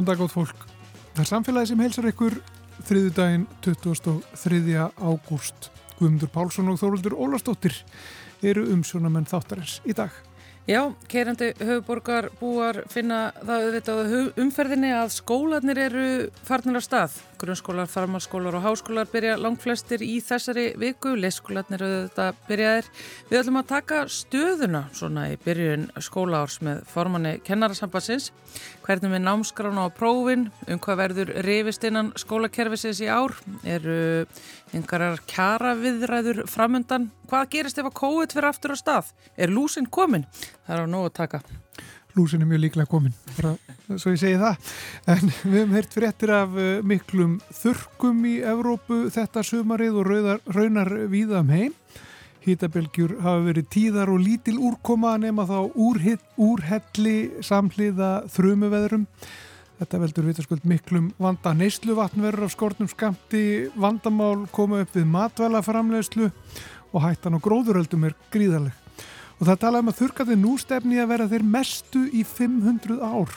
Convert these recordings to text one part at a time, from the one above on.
Góðan dag átt fólk. Það er samfélagi sem heilsar ykkur þriðu daginn 23. ágúst. Guðmundur Pálsson og Þóruldur Ólastóttir eru umsjónamenn þáttarins í dag. Já, keirandi höfuborgar búar finna það auðvitað umferðinni að skólanir eru farnir á stað. Grunnskólar, farmarskólar og háskólar byrja langflestir í þessari viku. Leikskólanir auðvitað byrjaðir. Við ætlum að taka stöðuna svona í byrjun skólaárs með formanni kennarasambassins. Hvernig við námskrána á prófin, um hvað verður reyfist innan skólakerfisins í ár, eru einhverjar kjara viðræður framöndan. Hvað gerist ef að COVID fyrir aftur á stað? Er lúsin komin? Það er á nógu að taka. Lúsin er mjög líklega komin, bara svo ég segi það. En við hefum heyrt fréttir af uh, miklum þurkum í Evrópu þetta sumarið og rauðar, raunar víðam um heim. Hýtabelgjur hafa verið tíðar og lítil úrkoma nema þá úrhitt, úrhelli samhliða þrumuveðrum. Þetta veldur vitaskuld miklum vanda neysluvatn verður af skortnum skamti, vandamál koma upp við matvælaframlegslu og hættan og gróðuröldum er gríðarleg. Og það talaðum að þurkaði nú stefni að vera þeir mestu í 500 ár.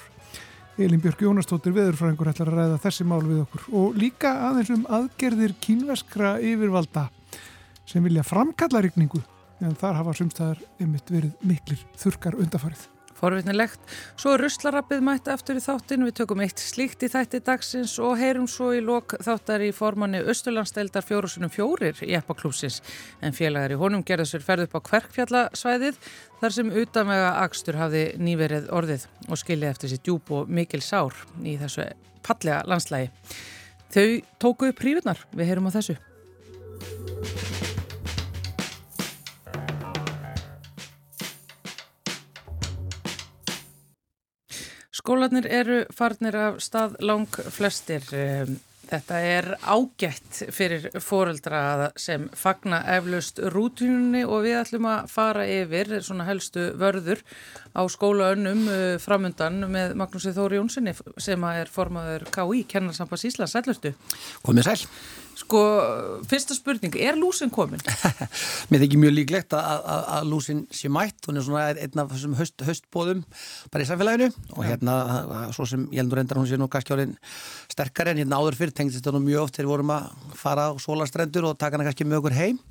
Elin Björk Jónastóttir veðurfræðingur ætlar að ræða þessi mál við okkur og líka aðeins um aðgerðir kínveskra yfirvalda sem vilja framkalla rykningu en þar hafa sumstæðar ymitt verið miklir þurkar undafarið forvitnilegt. Svo ruslarappið mætti aftur í þáttin, við tökum eitt slíkt í þætti dagsins og heyrum svo í lok þáttar í formanni Östurlandsteldar fjórusunum fjórir í eppaklúsins. En félagar í honum gerði sér ferð upp á kverkfjallasvæðið þar sem utanvega Akstur hafði nýverið orðið og skiljaði eftir sér djúb og mikil sár í þessu pallega landslægi. Þau tóku upp prífurnar, við heyrum á þessu. Skólanir eru farnir af stað lang flestir. Ehm, þetta er ágætt fyrir fóreldra sem fagna eflaust rútunni og við ætlum að fara yfir svona helstu vörður á skólaönnum eh, framundan með Magnúsi Þóri Jónssoni sem er formaður KI, Kennarsampas Íslands. Sælurstu? Komið sæl. Sko, fyrsta spurning, er lúsin komin? Mér þykir mjög líklegt að lúsin sé mætt, hún er svona einn af þessum höst, höstbóðum bara í samfélaginu. Og hérna, svo sem ég heldur endar hún sé nú kannski árin sterkar en hérna áður fyrir tengist þetta nú mjög oft þegar við vorum að fara á sólastrendur og taka hana kannski með okkur heim.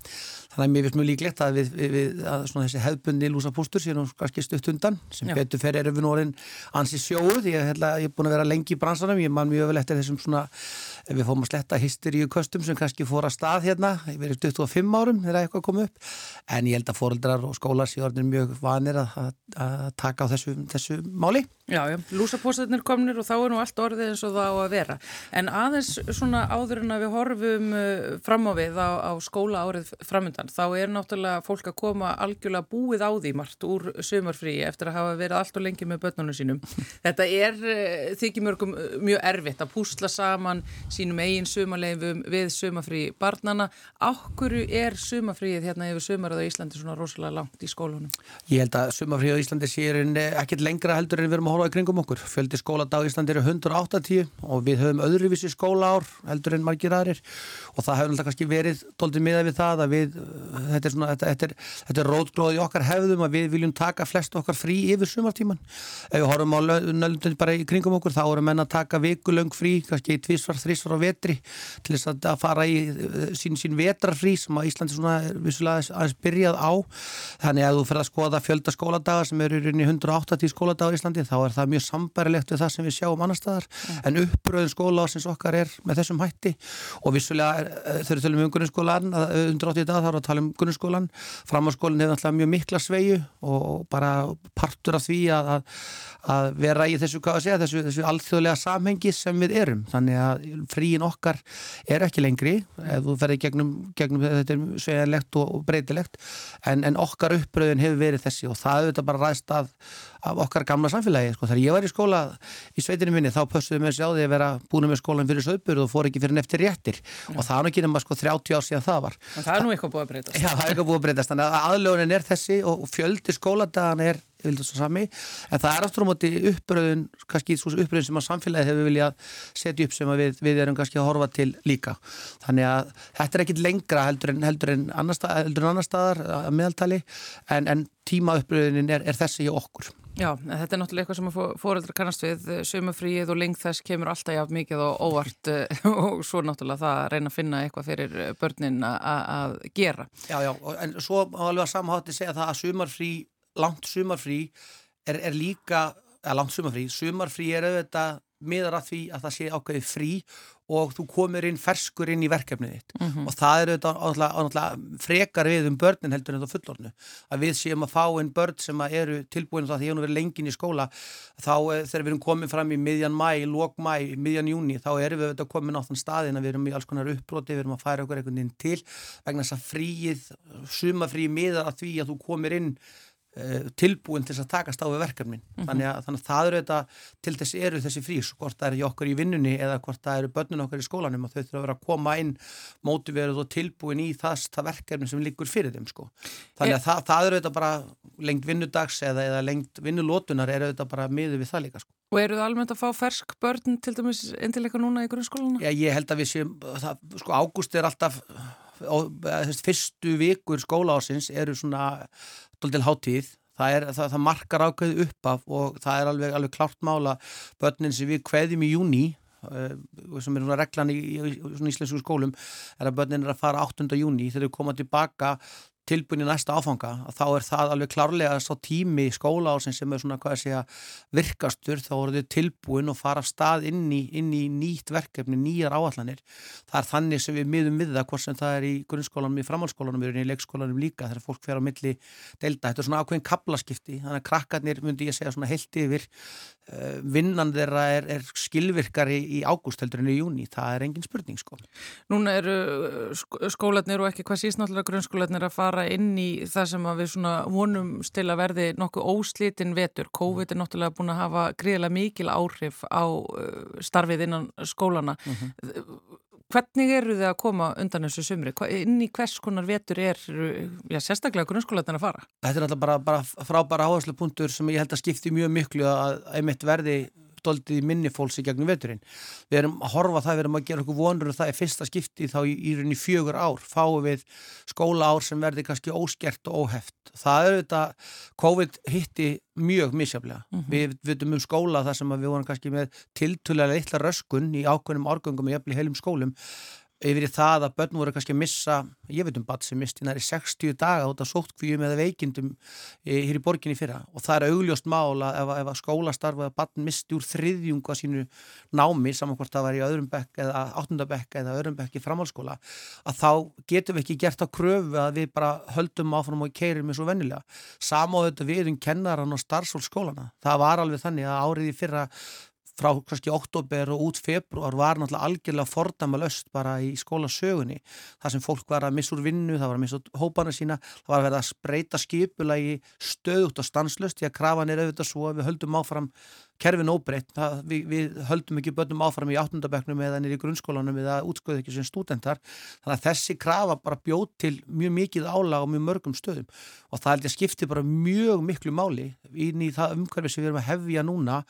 Þannig að mér finnst mjög líklegt að, við, við, að þessi hefðbundi lúsapústur sé nú kannski stutt undan sem Já. betur fer erum við nú orðin ansi sjóðu því að ég er búin að vera lengi í bransanum. Ég man mjög vel eftir þessum svona ef við fórum að sletta hysteríu köstum sem kannski fór að stað hérna, verið 25 árum þegar eitthvað kom upp, en ég held að fóreldrar og skólar séu orðin mjög vanir að, að taka á þessu, þessu máli. Já, já, lúsapóstarnir komnir og þá er nú allt orðið eins og það á að vera. En aðeins svona áður en að við horfum uh, fram á við á, á skóla árið framöndan, þá er náttúrulega fólk að koma algjörlega búið á því margt úr sömurfríi eftir að hafa verið allt og lengi með börnunum sínum. Þetta er uh, þykir mörgum uh, mjög erfitt að púsla saman sínum eigin sumarleifum við sumafrí barnana. Áhverju er sumafríið hérna yfir sumarað á Íslandi svona rosalega langt í skólunum? Ég held að sumafríið á Íslandi sé ekkert lengra heldur en við erum að horfa í kringum okkur. Fjöldi skóladag á Íslandi eru 180 og við höfum öðruvísi skólaár heldur en margir aðrir og það hefur alltaf kannski verið doldið miða við það að við, þetta er, svona, þetta, þetta er, þetta er rótgróð í okkar hefðum að við viljum taka flest okkar frí yfir sumartíman. Ef við horfum á nöldun bara í kringum okkur þá eru menna að taka vikulöng frí, kannski tvísvar, þrísvar á vetri til þess að fara í uh, sín, sín vetrarfrí sem að Íslandi svona vissulega aðeins byrjað á. Þannig að þú fyrir að skoða fjölda skóladaga sem eru í 180 skóladaga í Íslandi þá er það mjög sambærilegt við það sem við sjáum annar staðar. Mm. en uppröðun skóla sem okkar er með þessum hætti. Og vissulega þau eru tölum um grunnskólan 180 dag þá er að tala um grunnskólan framháskólinn hefur alltaf mjög mikla sveiu og bara partur af því að, að, að vera í þessu, segja, þessu, þessu alþjóðlega samhengi sem við erum. Þannig að fríin okkar er ekki lengri ef þú ferði gegnum, gegnum þetta er sveganlegt og breytilegt en, en okkar uppröðin hefur verið þessi og það auðvitað bara ræðst af, af okkar gamla samfélagi sko. þegar ég var í skóla í sveitinu minni þá pössuðu mér sér á því að vera búin með skólan fyrir sögbur og fór ekki fyrir neftir réttir ja. og það er ekki nema sko 30 ár síðan það var en það er nú eitthvað búið að breytast Já, það er eitthvað búið að breytast þannig að aðlögunin er þessi og fjöldi skóladagan er vildu svo sami, en það er aftur á móti uppröðun, kannski svo uppröðun sem að samfélagi hefur viljað setja upp sem við, við erum kannski að horfa til líka. Þannig að þetta er ekkit lengra heldur en, heldur en annar, stað, heldur en annar staðar að meðaltali, en, en tíma uppröðunin er, er þessi í okkur. Já, þetta er náttúrulega eitthvað sem fóreldra kannast við, sumafríið og lengð þess kemur alltaf jáfn mikið og óvart og svo náttúrulega það að reyna að finna eitthvað fyrir börnin að gera. Já, já, en svo alveg að samhátti segja það að sumarfrí, langt sumarfrí er, er líka, eða langt sumarfrí, sumarfrí er auðvitað miðar að því að það sé ákveði frí og þú komir inn ferskur inn í verkefnið þitt mm -hmm. og það er auðvitað frekar við um börnin heldur en það fullornu að við séum að fá einn börn sem eru tilbúin þá því að hún verið lengin í skóla þá eh, þegar við erum komið fram í miðjan mæ, lók mæ, miðjan júni þá erum við auðvitað komin á þann staðin að við erum í alls konar uppbroti, við erum að færa okkur einhvern veginn til vegna þess að fríið, sumafríið miðar að því að þú komir inn tilbúin til að takast á við verkefnin mm -hmm. þannig, að, þannig að það eru þetta til þess eru þessi frís, hvort það eru okkur í vinnunni eða hvort það eru börnun okkar í skólanum og þau þurfa að vera að koma inn mótiverið og tilbúin í það, það verkefni sem liggur fyrir þeim sko. þannig að e það, það eru þetta bara lengt vinnudags eða, eða lengt vinnulótunar eru þetta bara miður við það líka sko. Og eru það almennt að fá fersk börn til dæmis endileika núna í grunnskóluna? Já, ég held að við séum, það, sko ágúst er alltaf fyrstu vikur skóla ásins eru svona doldil hátíð það, er, það, það markar ákveð upp af og það er alveg, alveg klart mála börnin sem við kveðjum í júni uh, sem er svona reglan í, í, í íslensku skólum er að börnin er að fara 8. júni þegar þau koma tilbaka tilbúin í næsta áfanga þá er það alveg klárlega svo tími í skóla ásin sem er svona hvað að segja virkastur þá eru þau tilbúin og fara stað inn í, inn í nýtt verkefni, nýjar áallanir það er þannig sem við miðum við það hvort sem það er í grunnskólanum, í framhaldsskólanum í leikskólanum líka, þegar fólk fer á milli delta, þetta er svona ákveðin kaplaskipti þannig að krakkarnir myndi ég segja svona heilt yfir uh, vinnan þeirra er, er skilvirkari í ágúst heldur en í júni, það er engin spurning sko. Núna eru skólanir og ekki hvað síst náttúrulega grunnskólanir að fara fara inn í það sem við vonum til að verði nokkuð óslítinn vetur. COVID er náttúrulega búin að hafa gríðilega mikil áhrif á uh, starfið innan skólana. Mhm. -huh. Hvernig eru þið að koma undan þessu sumri? Inn í hvers konar vetur er já, sérstaklega grunnskólatin að fara? Þetta er alltaf bara, bara frábæra áherslu punktur sem ég held að skipti mjög miklu að einmitt verði doldið í minni fólks í gegnum veturinn. Við erum að horfa það, við erum að gera okkur vonur og það er fyrsta skipti þá í, í rauninni fjögur ár fáum við skóla ár sem verði kannski óskert og óheft. Það er þetta, COVID hitti mjög misjaflega. Mm -hmm. Við vitum um skóla þar sem við vorum kannski með tiltulega litla röskun í ákveðnum árgöngum og jafnvel heilum skólum yfir í það að börn voru kannski að missa, ég veit um bat sem misti næri 60 daga út af sóttkvíum eða veikindum hér í borginni fyrra og það er augljóst mála ef, ef að skólastarfa eða barn misti úr þriðjunga sínu námi saman hvort það var í öðrum bekk eða áttundabekk eða öðrum bekk í framhalskóla að þá getum við ekki gert á kröfu að við bara höldum áfram og keirum eins og vennilega. Samáðu þetta við um kennaran og starfsfólkskólana. Það var alveg þannig að árið í fyrra frá kannski oktober og út februar var náttúrulega algjörlega fordamalöst bara í skólasögunni. Það sem fólk var að missa úr vinnu, það var að missa hópana sína, það var að verða að spreita skipulagi stöðut og stanslöst því að krafan er auðvitað svo að við höldum áfram kerfin óbreytt, við, við höldum ekki börnum áfram í áttundaböknum eða nýri grunnskólanum eða útskóðu ekki sem stúdendar þannig að þessi krafa bara bjóð til mjög mikið álag og mjög mörgum stöðum. Og það held ég að skipti bara mjög miklu máli inn í það umhverfi sem við erum að hefja núna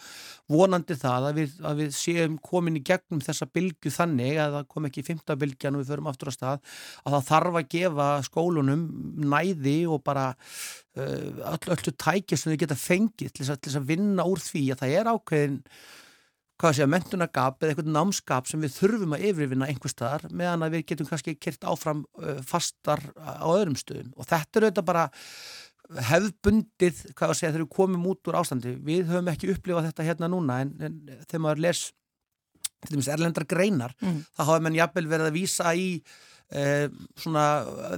vonandi það að við, að við séum komin í gegnum þessa bylgu þannig að það kom ekki í fymta bylgjan og við förum aftur á stað að það þarf að gefa skólunum næði og bara uh, öllu tækja sem þau geta fengið til þess að vinna úr því að það er ákveðin hvað sé að mentunagap eða eitthvað námskap sem við þurfum að yfirvinna einhver staðar meðan að við getum kannski kert áfram uh, fastar á öðrum stöðum. Og þetta er auðvitað bara hefðbundið, hvað að segja, þegar við komum út úr ástandi, við höfum ekki upplifað þetta hérna núna en, en þegar maður les til dæmis erlendar greinar mm. þá hafa menn jafnvel verið að vísa í eh, svona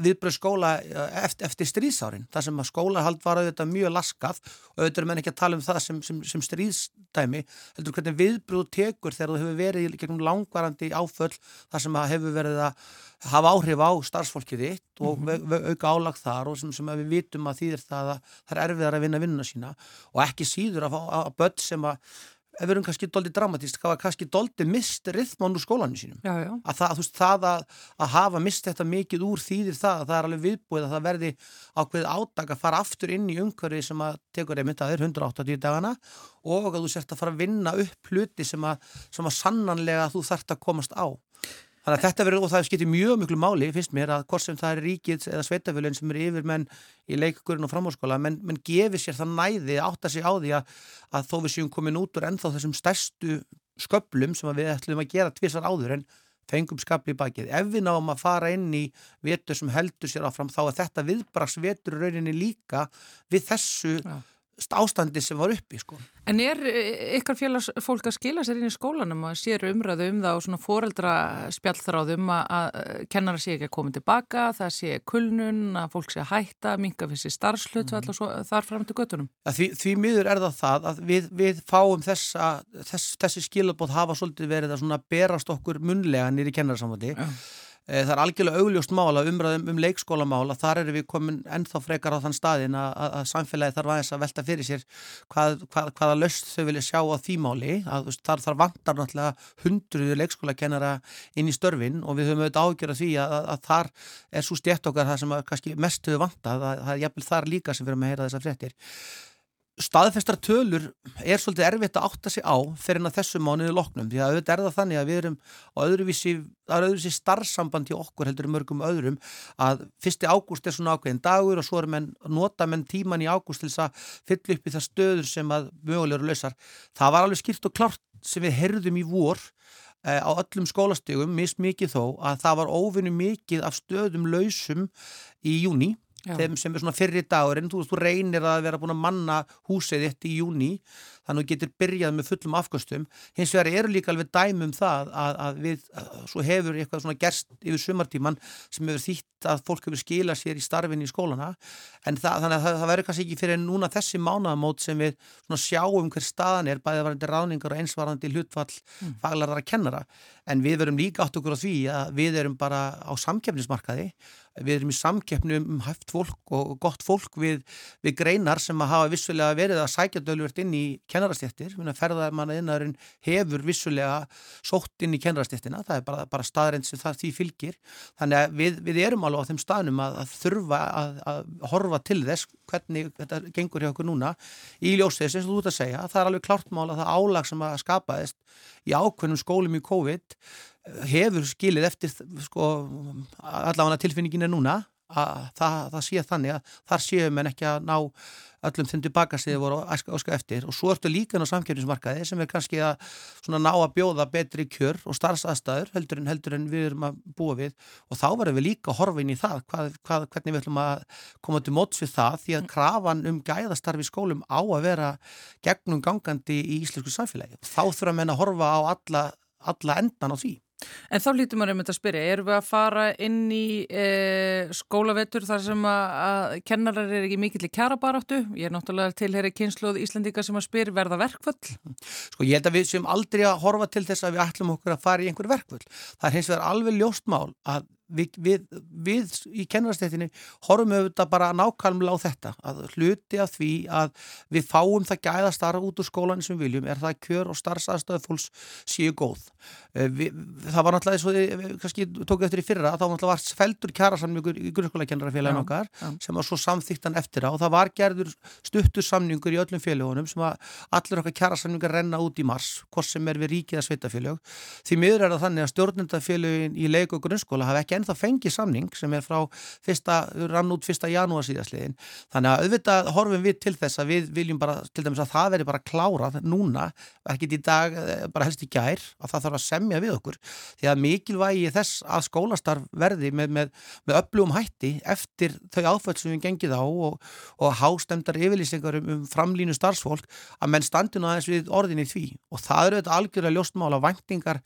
viðbröð skóla eh, eftir, eftir stríðsárin þar sem að skólahald var auðvitað mjög laskað og auðvitað er menn ekki að tala um það sem, sem, sem stríðstæmi heldur hvernig viðbröð tekur þegar þú hefur verið gegnum langvarandi áföll þar sem að hefur verið að hafa áhrif á starfsfólkið þitt og mm -hmm. auka álag þar og sem, sem við vitum að þýðir það að það er erfiðar að vinna vinnuna sína og ekki síður að, að, að börn sem að ef við erum kannski doldið dramatíst, var kannski doldið mist rithmán úr skólanum sínum já, já. að það, veist, það að, að hafa mist þetta mikið úr þýðir það að það er alveg viðbúið að það verði ákveð ádag að fara aftur inn í umhverfi sem að tekur einmitt að þér 180 dagana og að þú sért að fara að vinna upp hluti sem að, sem að sannanlega þú þart að komast á Þannig að þetta verður, og það skiptir mjög miklu máli, finnst mér, að hvort sem það er ríkið eða sveitafölun sem eru yfir menn í leikkurinn og framhóðskóla, menn, menn gefir sér það næði átt að sig á því að, að þó við séum komin út úr ennþá þessum stærstu sköplum sem við ætlum að gera tvísar áður en fengum skapli í bakið. Ef við náum að fara inn í vetur sem heldur sér áfram þá er þetta viðbrags vetur rauninni líka við þessu ja ástandi sem var uppi sko. En er eh, ykkar félagsfólk að skila sér inn í skólanum og sér umræðu um það og svona foreldra spjallþráðum að kennara sé ekki að koma tilbaka, það sé kulnun, að fólk sé að hætta, minga fyrir sér starfslut mm. og þar fram til göttunum? Því, því miður er það það að við, við fáum þessa, þess, þessi skilabóð hafa svolítið verið að berast okkur munlega nýri kennarsamvöldi. Ja. Eh, það er algjörlega augljóst mála umræðum um leikskólamála, þar eru við komin ennþá frekar á þann staðin að, að, að samfélagi þarf aðeins að velta fyrir sér hvað, hvað, hvaða löst þau vilja sjá á því máli, að, þar, þar vantar náttúrulega hundruðu leikskólakennara inn í störfin og við höfum auðvitað ágjörða því að þar er svo stjætt okkar það sem kannski mest höfum vantað, það er jæfnvel þar líka sem við erum að heyra þessar fréttir staðfestar tölur er svolítið erfitt að átta sig á fyrir en að þessu mánuði loknum því að auðvitað er það þannig að við erum á öðruvísi, öðruvísi starfsamband í okkur heldur mörgum öðrum að fyrsti ágúst er svona ákveðin dagur og svo er menn, nota menn tíman í ágúst til þess að fylla upp í það stöður sem að mögulegur og lausar. Það var alveg skilt og klart sem við herðum í vor eh, á öllum skólastegum, mist mikið þó að það var óvinni mikið af stöðum lausum í júni. Þeim sem er svona fyrri dagurinn, þú þú reynir að vera búin að manna húsið þitt í júni þannig að þú getur byrjað með fullum afkvöstum hins vegar eru líka alveg dæmum það að, að við, að, svo hefur eitthvað svona gerst yfir sumartíman sem hefur þýtt að fólk hefur skilað sér í starfinni í skólana. En það, þannig að það, það verður kannski ekki fyrir núna þessi mánamót sem við sjáum hver staðan er, bæðið varandi ráningar og einsvarandi hlutfall mm. faglarðar að kennara. En við verum líka átt okkur á því að við erum bara á samkefnismarkaði við erum í samkeppnu um hæft fólk og gott fólk við, við greinar sem að hafa vissulega verið að sækja dölvert inn í kennarastjættir, ferðarmannaðinnaðurinn hefur vissulega sótt inn í kennarastjættina, það er bara, bara staðrænt sem það því fylgir, þannig að við, við erum alveg á þeim staðnum að, að þurfa að, að horfa til þess hvernig þetta gengur hjá okkur núna. Í ljósið sem þú ert að segja, það er alveg klart mál að það álag sem að skapaðist í ákveðnum skólum í COVID hefur skilið eftir sko, allavega tilfinningin er núna að það, það sé þannig að þar séum en ekki að ná öllum þeim tilbaka sem þið voru áska eftir og svo ertu líka ná samkjörnismarkaði sem er kannski að ná að bjóða betri kjör og starfsaðstæður heldur en, heldur en við erum að búa við og þá verðum við líka að horfa inn í það hvað, hvað, hvernig við ætlum að koma til móts við það því að krafan um gæðastarfi í skólum á að vera gegnum gangandi í íslensku samfélagi. Þá þurfum við að horfa á alla, alla endan á því. En þá lítum einmitt að spyrja, erum við að fara inn í e, skólavettur þar sem að, að kennarar er ekki mikill í kjarabaráttu? Ég er náttúrulega tilheri kynsluð Íslandika sem að spyr verða verkvöld? Sko ég held að við sem aldrei að horfa til þess að við ætlum okkur að fara í einhver verkvöld. Það er hins vegar alveg ljóstmál að við, við, við í kennarastéttinni horfum auðvitað bara nákvæmlega á þetta að hluti af því að við fáum það gæða starf út úr skólan sem viljum er það kjör og starfsaðstöðu fólks séu góð. Eh, við, það var náttúrulega eins og við kannski tókum eftir í fyrra þá náttúrulega var feldur kjærasamningur í grunnskólakennarafélagin okkar ja. sem var svo samþýttan eftir á. Og það var gerður stuttur samningur í öllum félagunum sem að allir okkar kjærasamningar renna út í mars hvort sem er við ríkið að sveitafélag því miður er það þannig að stjórnendafélagin í leik og grunnskóla hafa ekki ennþá fengið samning sem er frá fyrsta, rann út fyrsta janúar síðastliðin. Þannig að auðvitað horfum við til þess að við viljum bara, til dæmis að það veri bara klárað núna, ekkit í dag, eh, bara helst í gær, að það þarf að semja við okkur. Því að mikilvægi þess að skólastarf verði með, með, með öflugum hætti eftir þau áföll sem við gengið á og, og hástemdar yfirlýsingar um, um framlínu starfsfólk að menn standinu aðeins við orðinni því og það eru þetta algjörlega ljóstmála væntingar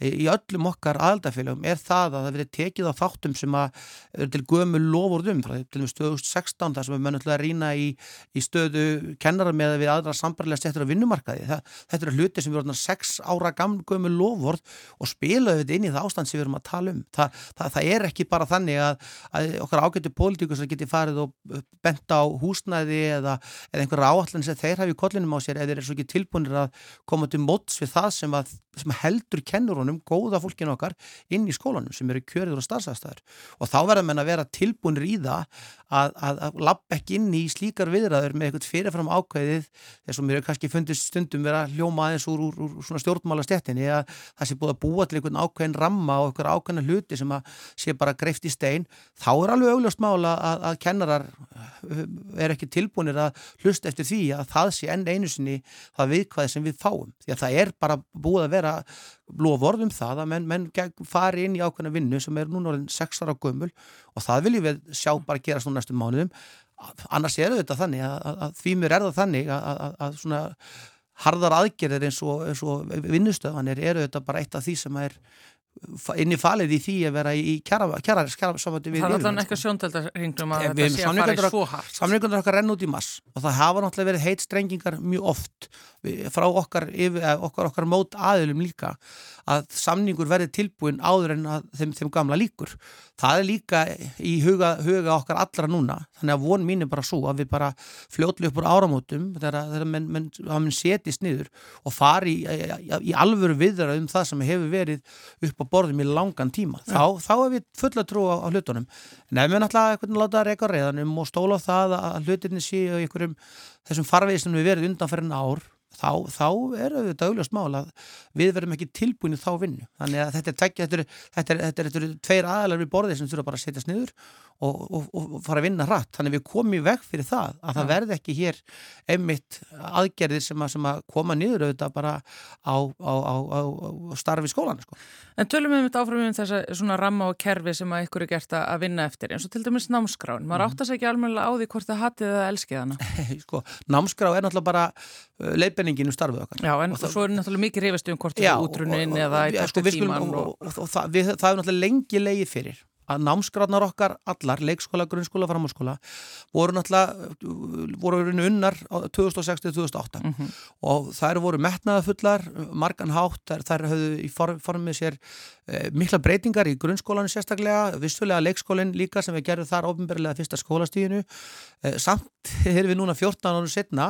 í öllum okkar aðaldafélagum er það að það verið tekið á þáttum sem að eru til gömu lofurðum til og með stöðu 16 þar sem við mönnum að rýna í, í stöðu kennara með við aðra sambarlega settur á vinnumarkaði. Það, þetta eru hluti sem eru 6 ára gamlu gömu lofurð og spilaðu þetta inn í það ástand sem við erum að tala um. Það, það, það er ekki bara þannig að, að okkar ágættu pólitíkus geti farið og benta á húsnæði eða, eða einhverja áallin sem þeir hafi í kollinum á sér eða er svo ekki tilbúinir að koma til móts við það sem, að, sem heldur kennurunum fólkdröfunum, góða fólkinu okkar inn í skólanum sem eru kjörður og starfsæðstæður og þá verður menn að vera tilbúinir í það að, að, að lappa ekki inn í slíkar viðræður með eitthvað fyrirfram ákveðið þess að mér hefur kannski fundist stundum vera hljóma aðeins úr, úr, úr svona stjórnmála stettinni að það sé búið að búa til einhvern ákveðin ramma og einhver ákveðina hluti sem að sé bara greift í stein. Þá er alveg augljóst mála að, að kennarar uh, er ekki tilbúinir að hlusta eftir því að það sé enn einu sinni það viðkvæði sem við fáum. Því að það er bara búið að vera lofvorðum það að menn, menn fari inn í ákveðna vinnu sem er núna orðin 6 ára gömul og það viljum við sjá bara gerast nú næstum mánuðum. Annars er þetta þannig að, að, að því mér er það þannig að, að svona harðar aðgerðir eins og, og vinnustöðanir eru þetta bara eitt af því sem er inn í falið í því að vera í kjara samvætti við Það er alltaf eitthvað sjóndeldarhingnum að þetta sé að fara svo hart. Samlingundur okkar renn út í mass og það hafa náttúrulega verið heit strengingar mjög oft frá okkar, yfir, okkar, okkar mót aðilum líka að samningur verði tilbúin áður en þeim, þeim gamla líkur. Það er líka í huga, huga okkar allra núna þannig að von mín er bara svo að við bara fljótlu upp úr áramótum þegar menn, menn, menn setist niður og fari í, í, í alvöru viðra um það sem hefur verið upp á borðum í langan tíma. Þá, ja. þá er við fulla trú á, á hlutunum. En ef við náttúrulega láta reyka reyðanum og stóla á það að hlutinni séu í einhverjum þessum farvegi sem við verðum undanferðin ár þá, þá er þetta auðvitað smál að við verðum ekki tilbúinu þá vinnu. Þannig að þetta er, tekja, þetta, er, þetta, er, þetta, er, þetta er tveir aðalar við borðið sem þurfa bara að setjast niður og, og, og fara að vinna rætt þannig að við komum í veg fyrir það að það verði ekki hér einmitt aðgerðir sem að, sem að koma niður auðvitað bara á, á, á, á starfi skólan sko. En tölum við um þetta áfram um þess að svona ramma og kerfi sem að ykkur er gert að vinna eftir eins og til dæmis námskráin, maður mm. áttast ekki almenna á því hvort það hatið eða elskið hana. Sko, Námskrá er náttúrulega bara uh, leipenningin um starfið okkar. Já, en það, svo er náttúrulega mikið reyfist um hvort það er útrunin eða í sko, tíman og, og, og, og það er náttúrulega lengi leið fyrir að námsgráðnar okkar allar, leikskóla, grunnskóla, framháskóla voru náttúrulega voru unnar 2006-2008 mm -hmm. og þær voru metnaðafullar margan hátt, þær, þær höfðu í formið sér eh, mikla breytingar í grunnskólanu sérstaklega, vissulega leikskólinn líka sem við gerðum þar ofinberlega fyrsta skólastíðinu eh, samt erum við núna 14 ára setna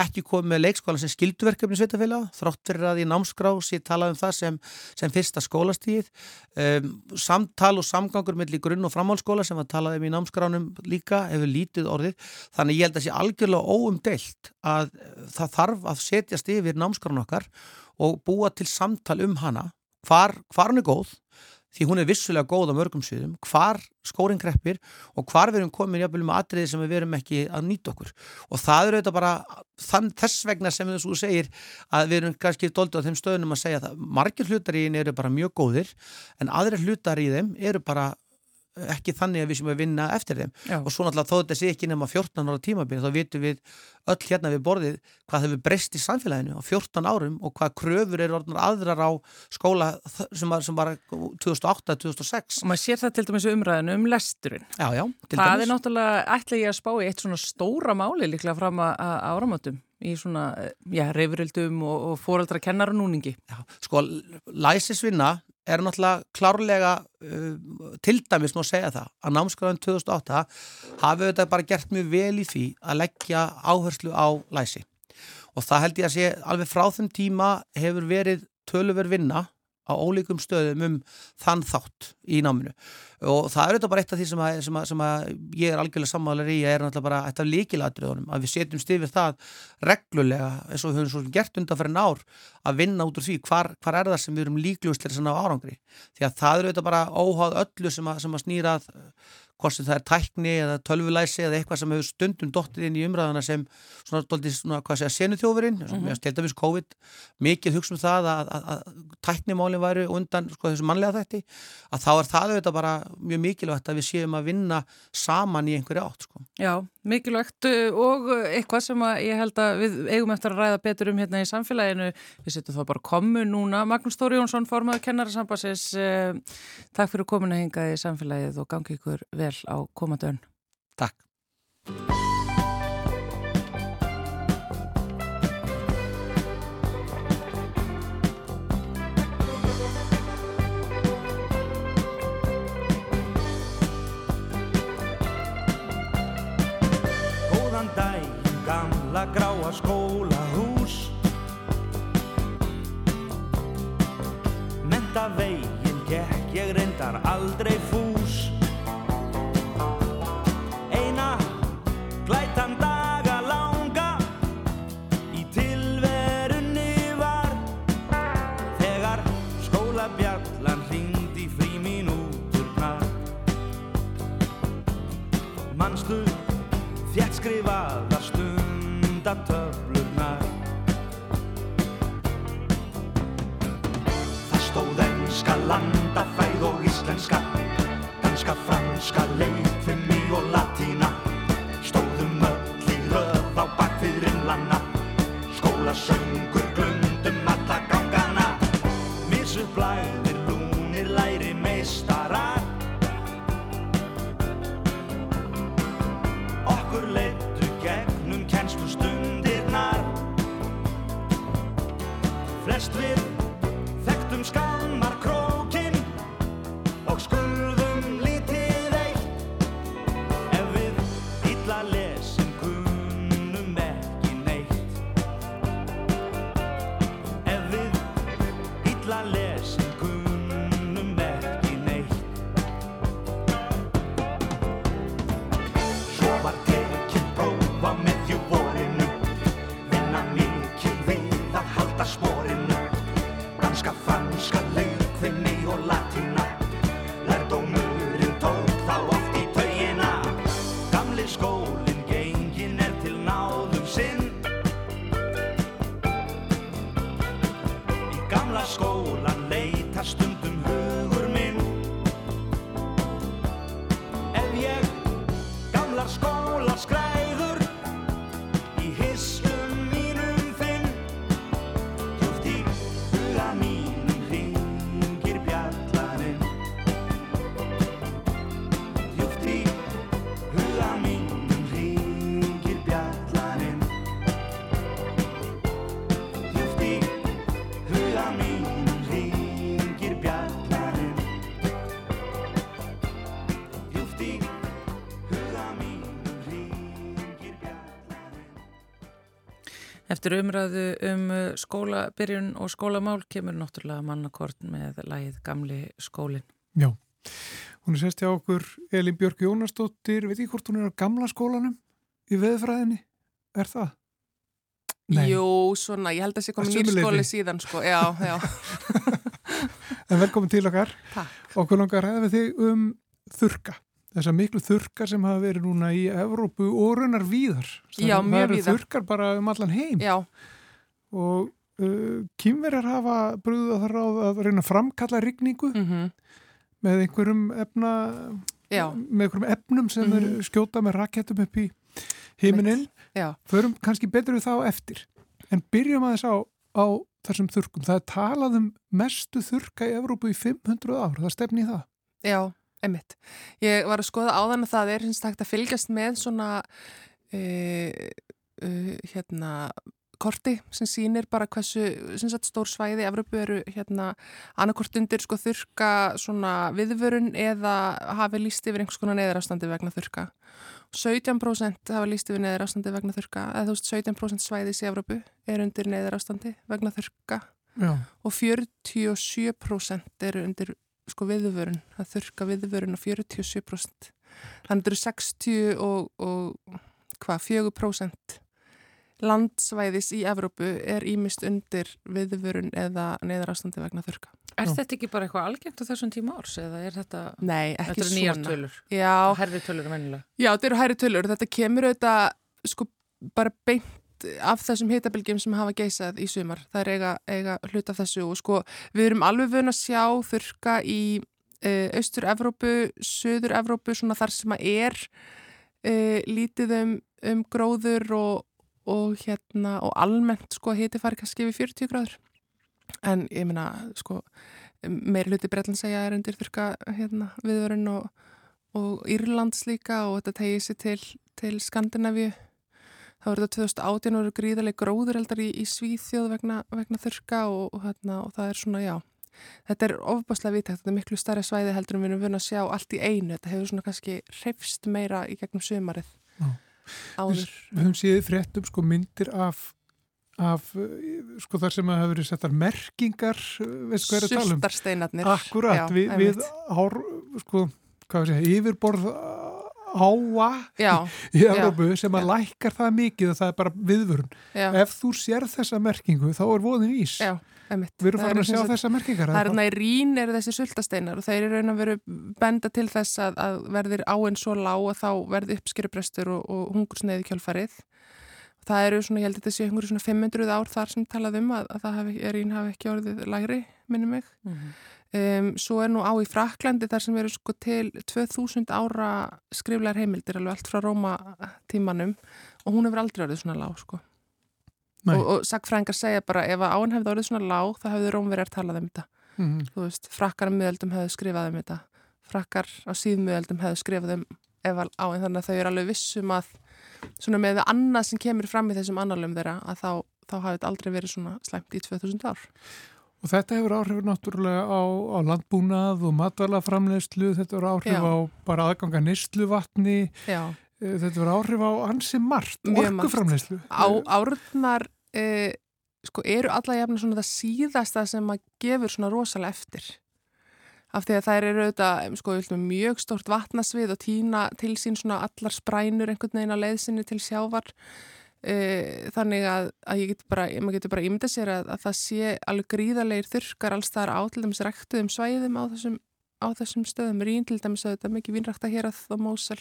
ekki komið með leikskólan sem skilduverkefni sveitafélag, þrótt fyrir að í námsgrá sér talað um það sem, sem fyrsta skólastíð um, samtal og samgangur með milli grunn- og framhálskóla sem að talaði um í námskránum líka hefur lítið orðið. Þannig ég held að sé algjörlega óumdeilt að það þarf að setjast yfir námskrán okkar og búa til samtal um hana. Hvar, hvar hann er góð því hún er vissulega góð á mörgum sviðum, hvar skóring kreppir og hvar við erum komin jafnvel með atriði sem við erum ekki að nýta okkur. Og það eru þetta bara þann, þess vegna sem þú segir að við erum kannski doldið á þeim stöðunum að segja það. Margir hlutar í henni eru bara mjög góðir en aðri hlutar í þeim eru bara ekki þannig að við sem að vinna eftir þeim Já. og svo náttúrulega þó þetta sé ekki nema 14 ára tímabili þá vitum við öll hérna við borðið hvað hefur breyst í samfélaginu á 14 árum og hvað kröfur eru aðrar á skóla sem var, sem var 2008-2006 og maður sér það til dæmis umræðinu um lesturinn já, já, það dæmis. er náttúrulega ætla ég að spá í eitt svona stóra máli líklega fram að áramöndum í svona, já, reyfrildum og, og fóraldra kennar og núningi já, sko, læsisvinna er náttúrulega klárlega uh, til dæmis má segja það að námskráðin 2008 hafi þetta bara gert mjög vel í því að leggja áherslu á læsi. Og það held ég að sé alveg frá þeim tíma hefur verið töluver vinna á ólíkum stöðum um þann þátt í náminu. Og það er þetta bara eitt af því sem, að, sem, að, sem að ég er algjörlega sammálar í að er náttúrulega bara eitt af líkiladriðunum að við setjum stifir það reglulega eins og við höfum svo gert undan fyrir nár að vinna út úr því hvar, hvar er það sem við erum líkljúslega svona á árangri. Því að það eru þetta bara óháð öllu sem að, sem að snýrað hvort sem það er tækni eða tölvulæsi eða eitthvað sem hefur stundum dóttið inn í umræðana sem svona, doldið, svona hvað segja, senuþjófurinn mm -hmm. til dæmis COVID, mikið hugsa um það að, að, að tæknimálinn væri undan sko, þessu mannlega þætti að þá er það auðvitað bara mjög mikilvægt að við séum að vinna saman í einhverju átt sko. Já, mikilvægt uh, og eitthvað sem ég held að við eigum eftir að ræða betur um hérna í samfélaginu við setjum þá bara komu núna Magnús Þóri Jónsson, formadur kennarasambasis uh, Takk fyrir komuna hingað í samfélagið og gangi ykkur vel á komandön. Takk. Alla veginn gekk ég reyndar aldrei fús. Eina glætan daga langa Í tilverunni var Þegar skólabjallan hringdi í frímínúturnar. Manstu þétt skrifaða stundatöflurnar íslenska Danska, franska, leikfimmi og latína Eftir umræðu um uh, skólabyrjun og skólamál kemur náttúrulega mannakort með lagið Gamli skólin. Já, hún er sest hjá okkur Elin Björk Jónasdóttir, veit ekki hvort hún er á gamla skólanum í veðfræðinni, er það? Jú, svona, ég held að það sé komið sumu nýr skóli leyti. síðan, sko, já, já, En velkomin til okkar. takk. Okkur langar að ræða við þig um þurka. Þessar miklu þurkar sem hafa verið núna í Evrópu og raunar víðar. Já, Það mjög eru víða. þurkar bara um allan heim. Já, Og uh, kýmverjar hafa brúðið á það ráð að reyna að framkalla rigningu mhm, með einhverjum efna, já, með einhverjum efnum sem Mhm. þeir skjóta með rakettum upp í heiminin. já, Förum kannski betur við þá eftir. En byrjum aðeins á, á þessum þurkum. Það er talað um mestu þurka í Evrópu í 500 ár. Það stefni í það. já, einmitt. Ég var að skoða áðan að það er hins takt að fylgjast með svona, uh, uh, hérna, korti sem sýnir bara hversu sagt, stór svæði Evropu eru hérna annarkort undir sko þurka svona viðvörun eða hafi líst yfir einhvers konar neðarafstandi vegna þurka. 17% hafa líst yfir neðarafstandi vegna þurka eða þú veist 17% svæðis í Evropu er undir neðarafstandi vegna þurka Já. og 47% eru undir sko viðvörun, það þurka viðvörun og 47%. Þannig eru 60 og, og hvað, 4% landsvæðis í Evrópu er ímist undir viðvörun eða neyðarastandi vegna þurka. Er Já. þetta ekki bara eitthvað algengt á þessum tíma árs eða er þetta, Nei, þetta ekki eru nýjar tölur? Já, Herri tölur vennilega. já, þetta eru hæri tölur. Þetta kemur auðvitað sko bara beint af þessum hitabilgjum sem hafa geisað í sumar. Það er eiga, eiga hlut af þessu og sko við erum alveg vun að sjá þurka í uh, Austur-Evrópu, Suður-Evrópu, svona þar sem að er uh, lítið um, um gróður og, og hérna og almennt sko hiti fari kannski við 40 gráður. En ég meina sko meiri hluti Bretland segja er undir þurka hérna, viðvörun og, og Írlands líka og þetta tegið sér til, til Skandinavíu. Það var þetta 2018 og eru gríðarlega gróður eldar í, í Svíþjóð vegna, vegna þurka og, og, hérna, og það er svona, já, þetta er ofbáslega vitægt, þetta er miklu starra svæði heldur en við erum vunni að sjá allt í einu, þetta hefur svona kannski hrefst meira í gegnum sumarið Já. áður. Við höfum séð fréttum sko myndir af af eh, sko þar sem að hafa verið settar merkingar eh, veist hvað er að tala um Sultarsteinarnir. Akkurat, Já, við, við ár, sko, hvað segja, yfirborð háa Já, í Európu sem að lækkar það mikið og það er bara viðvörun. já, Ef þú sér þessa merkingu þá er voðin ís. já. Við erum farin að sjá þessa merkingar. Það er eða hérna í rín eru þessi sultasteinar og þeir eru raun að veru benda til þess að, að verðir áinn svo lág og þá verði uppskýrubrestur og, og hungursneiði kjálfarið. Það eru svona, ég held að þetta sé einhverju svona 500 ár þar sem talað um að, að það hafi, rín hafi ekki orðið lægri, minnum mig. Um, svo er nú á í Fraklandi þar sem eru sko til 2000 ára skriflegar heimildir alveg allt frá Róma tímanum og hún hefur aldrei orðið svona lág sko. Nei. Og, og sagfræðingar segja bara ef að án hefði orðið svona lág þá hefði Rómverjar talað um þetta. Mhm. Þú veist, frakkar á miðöldum hefðu skrifað um þetta. Frakkar á síðmiðöldum hefðu skrifað um ef að á en þannig að þau eru alveg vissum að svona með annað sem kemur fram í þessum annálum þeirra að þá, þá hafði þetta aldrei verið svona slæmt í 2000 ár. Og þetta hefur áhrif náttúrulega á, á landbúnað og matvælaframleyslu, þetta hefur áhrif Já. á bara aðganga nýstluvatni, Já. þetta hefur áhrif á ansi margt, á árnar uh, sko, eru alla jafna svona það síðasta sem að gefur svona rosalega eftir af því að þær eru auðvitað sko, mjög stórt vatnasvið og týna til sín svona allar sprænur einhvern veginn á leiðsinni til sjávar. Uh, þannig að, að maður getur bara ímynda sér að, að það sé alveg gríðarleir þurkar alls þar á til dæmis rektuðum svæðum á þessum á þessum stöðum, Rín til dæmis auðvitað mikið vínrækta hér að þá Mósel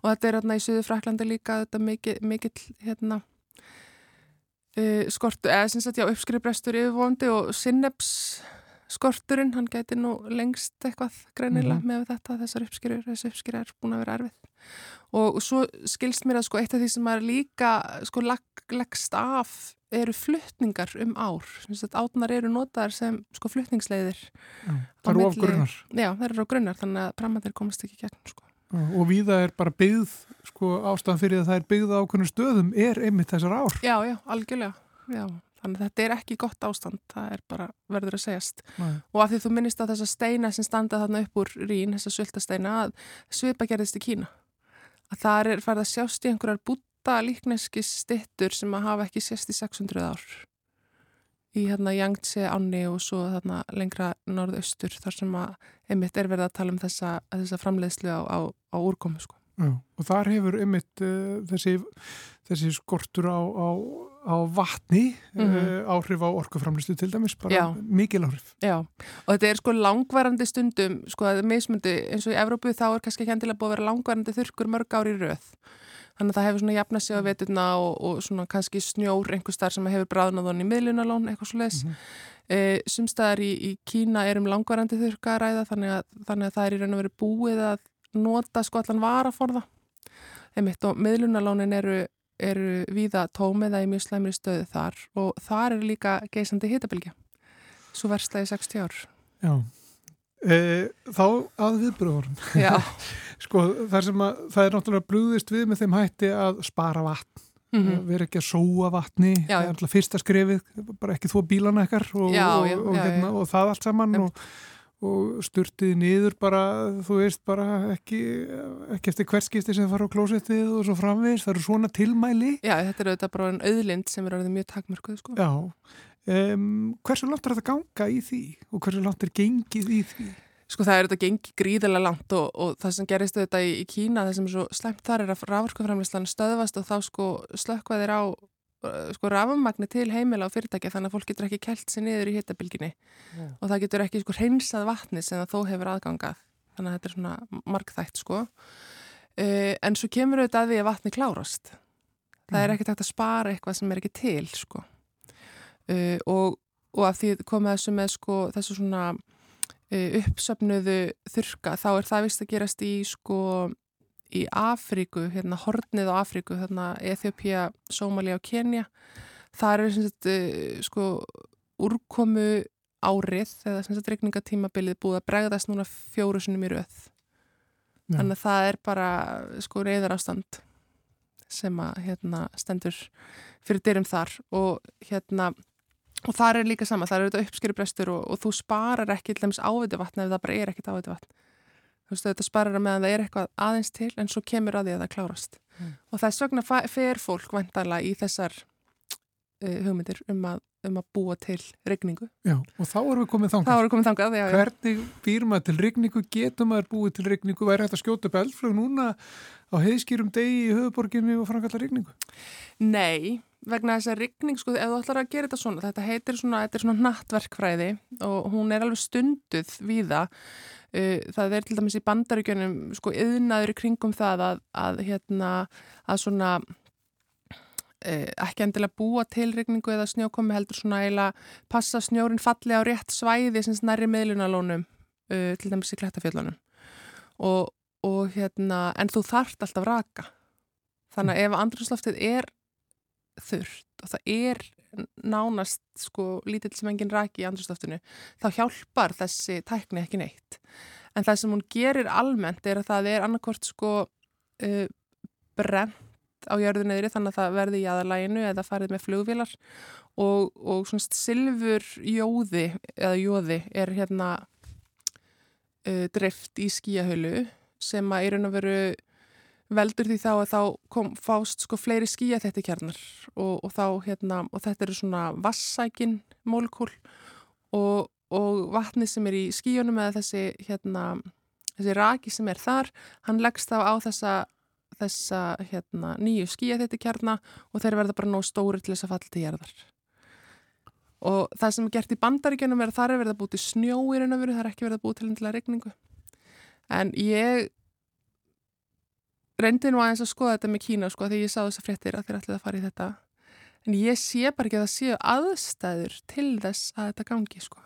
og þetta er hérna í Suður Fraklandi líka þetta mikið, mikið hérna uh, skortu, eða sem sagt já uppskrifbrestur yfirvóndi og sinneps skorturinn, hann gæti nú lengst eitthvað greinilega Mhm. með þetta þessar uppskrifur, þessi uppskrif er búin að vera erfið og svo skilst mér að sko eitt af því sem er líka sko leggst af eru fluttningar um ár átnar eru notaðar sem sko fluttningsleiðir á það eru milli- grunnar. já, það eru á grunnar þannig að pramandir komast ekki gegn sko Og víða er bara byggð, sko ástæðan fyrir að það er byggð á okkur stöðum er einmitt þessar ár. Já, já, algjörlega. Já, þannig að þetta er ekki gott ástand, það er bara verður að segjast. Nei. Og af því þú minnist á þessa steina sem standa þarna upp úr rín, þessa sultasteina, að svipa gerðist í Kína. Að það er farið að sjást í einhverjar búta líkneski stittur sem að hafa ekki sést í 600 ár. Í hérna Yangtze ánni og svo þarna lengra norðaustur þar sem að einmitt er verið að tala um þessa, þessa framleiðslu á, á, á úrkomu sko. Já, og þar hefur einmitt uh, þessi, þessi skortur á, á, á vatni Mhm. uh, áhrif á orkuframlistu til dæmis, bara Já. mikil áhrif. Já, og þetta er sko langvarandi stundum, sko að mismundi eins og í Evrópu þá er kannski ekki endilega búið að vera langvarandi þurrkur mörg ár í röð. Þannig að það hefur svona jafnað sig á veturna og, og svona kannski snjór einhver starf sem hefur bráðnað honni í miðlunalón, eitthvað svo leis. Mhm. e, Sumstaðar í, í Kína er um langvarandi þurrka að ræða þannig að, þannig að það er í raun og veru búið að nota sko allan varaforða. Einmitt og miðlunalónin eru, eru víða tómið að í mjög slæmri stöðu þar og þar er líka geisandi hitabilgja. Svo versta í 60 ár. Já. E, þá að viðbröðurum. Já. Sko, það sem að, það er náttúrulega brúðist við með þeim hætti að spara vatn. Mm Við erum ekki að sóa vatni, það er alltaf fyrsta skrefið, bara ekki þó bílana ekkar og, Já, og, já, og, já, hérna, og það allt saman og, og sturtið niður bara, þú veist, bara ekki, ekki eftir hvert skipti sem fara á klósettið og svo framvegis, það eru svona tilmæli. Já, þetta er auðvitað bara en auðlind sem er orðið mjög takmörkuð, sko. Já, um, hversu langt er þetta ganga í því og hversu langt er gengið í því? Sko það er þetta gengi gríðilega langt og, og það sem gerist þetta í, í Kína, það sem er svo slemt þar er að raforkuframlislan stöðvast og þá sko slökkvaðir á sko rafamagni til heimila og fyrirtækja þannig að fólk getur ekki kælt sér niður í hittabilginni og það getur ekki sko hreinsað vatni sem það þó hefur aðgangað. Þannig að þetta er svona markþætt sko. Uh, en svo kemur auðvitað að því að vatni klárast. Það er Mhm. ekki takt að spara eitthvað sem er ekki til sko. Uh, og, og af því komið þessu með sko þessu svona uh, uppsöfnuðu þurka þá er það vist að gerast í sko í Afríku, hérna hornið á Afríku, hérna Eþjópía, Sómalia og Kenya. Það er sem sagt uh, sko úrkomu árið eða sem sagt regningatímabilið búið að bregðast núna fjóru sinum í röð. Já. Þannig að það er bara sko reyðar ástand sem að hérna stendur fyrir dyrum þar og hérna og þar er líka sama, það er auðvitað uppskýrubrestur og, og þú sparar ekki til dæmis áviti vatn ef það bara er ekkit áviti vatn þú veist þetta sparar að meðan það er eitthvað aðeins til en svo kemur að því að það klárast Mm. og þess vegna fer fólk vantarlega í þessar uh, hugmyndir um að, um að búa til regningu. Já, og þá erum við komið þangað. voru komið þangað, já. Hvernig býr maður til rigningu, getur maður búið til rigningu, væri hægt að skjóta upp eldflög núna á heiðskýrum degi í höfuborginni og framkalla rigningu? Nei, vegna þess að rigning, sko, ef þú ætlar að gera þetta svona, þetta heitir svona, þetta er svona nattverkfræði og hún er alveg stunduð við það. Það er til dæmis í bandaríkjunum, sko, yðnaður kringum það að, að hérna, að svona uh, ekki endilega búa til rigningu eða snjókomi heldur svona eiginlega passa snjórin falli á rétt svæði sem snarri meðlunalónum, uh, til dæmis í klettafjöllunum. Og, og hérna, en þú þarft alltaf raka. Þannig að ef andrúsloftið er þurft og það er nánast sko lítill sem enginn raki í andrúsloftinu þá hjálpar þessi tækni ekki neitt. En það sem hún gerir almennt er að það er annarkort sko uh, brent á jörðunniðri þannig að það verði í aðalæginu eða farið með flugvilar og, og svona silfur jóði eða jóði er hérna uh, drift í skíahölu sem að í raun og veru veldur því þá að þá kom, fást sko fleiri skýja þetta kjarnar og, og þá hérna og þetta eru svona vassækin mólkúl og, og vatni sem er í skýjunum eða þessi hérna þessi raki sem er þar, hann leggst þá á þessa, þessa hérna nýju skýja þetta kjarna og þeir verða bara nóg stóri til þess að falla til jærðar og það sem er gert í bandaríkjunum er að þar er verið að búið til snjó í raun og veru, það er ekki verið að búið til endilega regningu en ég reyndi nú aðeins að skoða þetta með Kína sko þegar ég sá þessa fréttir að þeir ætlaði að fara í þetta en ég sé bara ekki að það séu aðstæður til þess að þetta gangi sko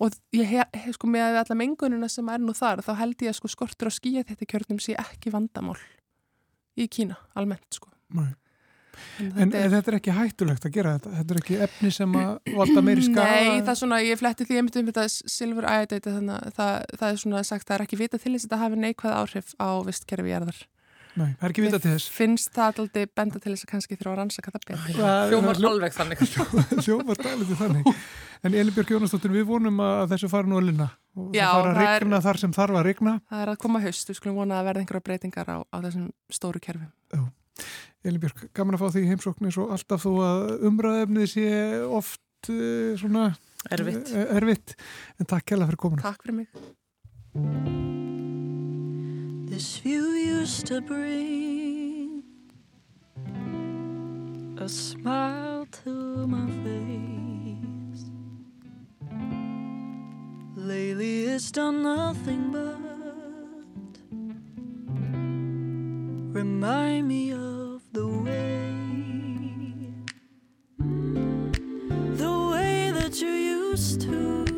og ég hef sko með alla mengununa sem er nú þar þá held ég að sko skortur á skýja þetta kjörnum sé ekki vandamál í Kína almennt sko Nei. en En þetta er, þetta er ekki hættulegt að gera þetta? Þetta er ekki efni sem að valda meiri skada? Nei, það er svona, ég fletti því einmitt um þetta silfur æðdeiti þannig að það, það er svona sagt það er ekki vita til þess að þetta hafi neikvæð áhrif á vistkerfi jarðar Nei, það er ekki vita til þess. Finnst það alltaf benda til þess að kannski þurfa að rannsaka það betur. Hljómar alveg þannig. Hljómar dæliti þannig. En Elibjörg Jónasdóttir, við vonum að þessu fara nú að linna og Já, það fara að rigna þar sem þarf að rigna. Það er að koma haust, við skulum vona að verða einhverja breytingar á, á þessum stóru kerfum. Elibjörg, gaman að fá því heimsókn eins og alltaf þó að umræðefnið sé oft uh, svona Erfitt. eh, erfitt. En takk kærlega fyrir komuna. Takk fyrir mig. This view used to bring a smile to my face. Lately, it's done nothing but remind me of the way, the way that you used to.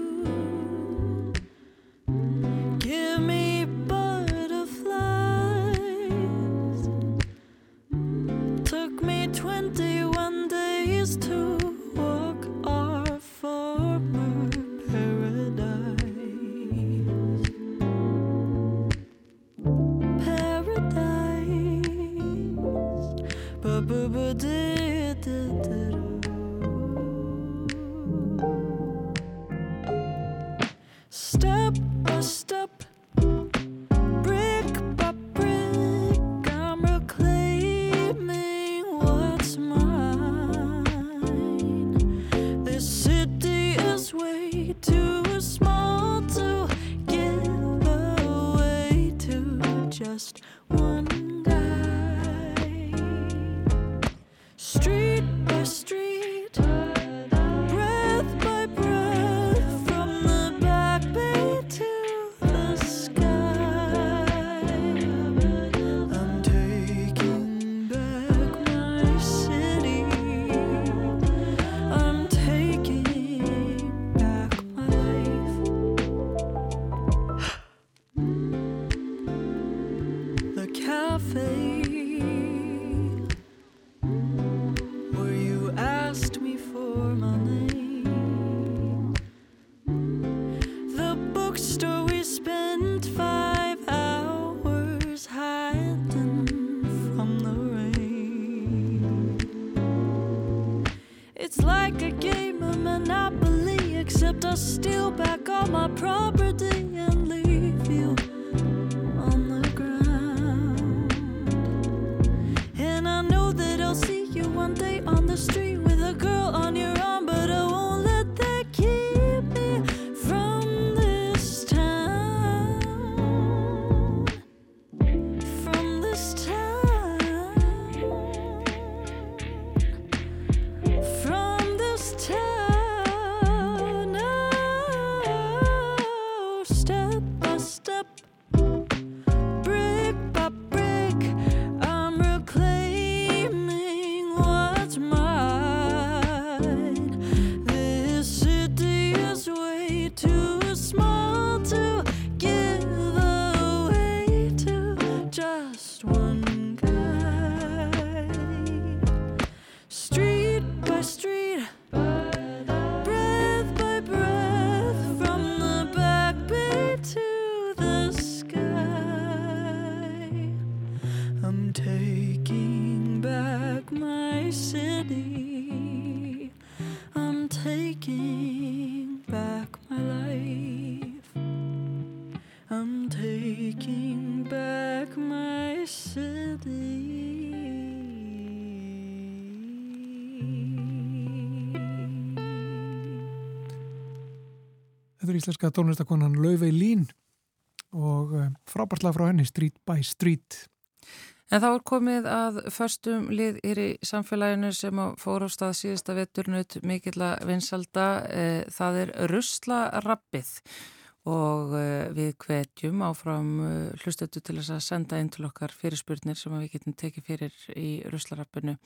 Íslenska tónlistakonan Laufey Lín og uh, frábærtlega frá henni Street by Street. En þá er komið að förstum lið hér í samfélaginu sem á stað síðasta veturnut mikilla vinsalda. Eh, Það er Ruslarappið og eh, við hvetjum áfram eh, hlustötu til þess að senda inn til okkar fyrirspurnir sem við getum tekið fyrir í Ruslarappinu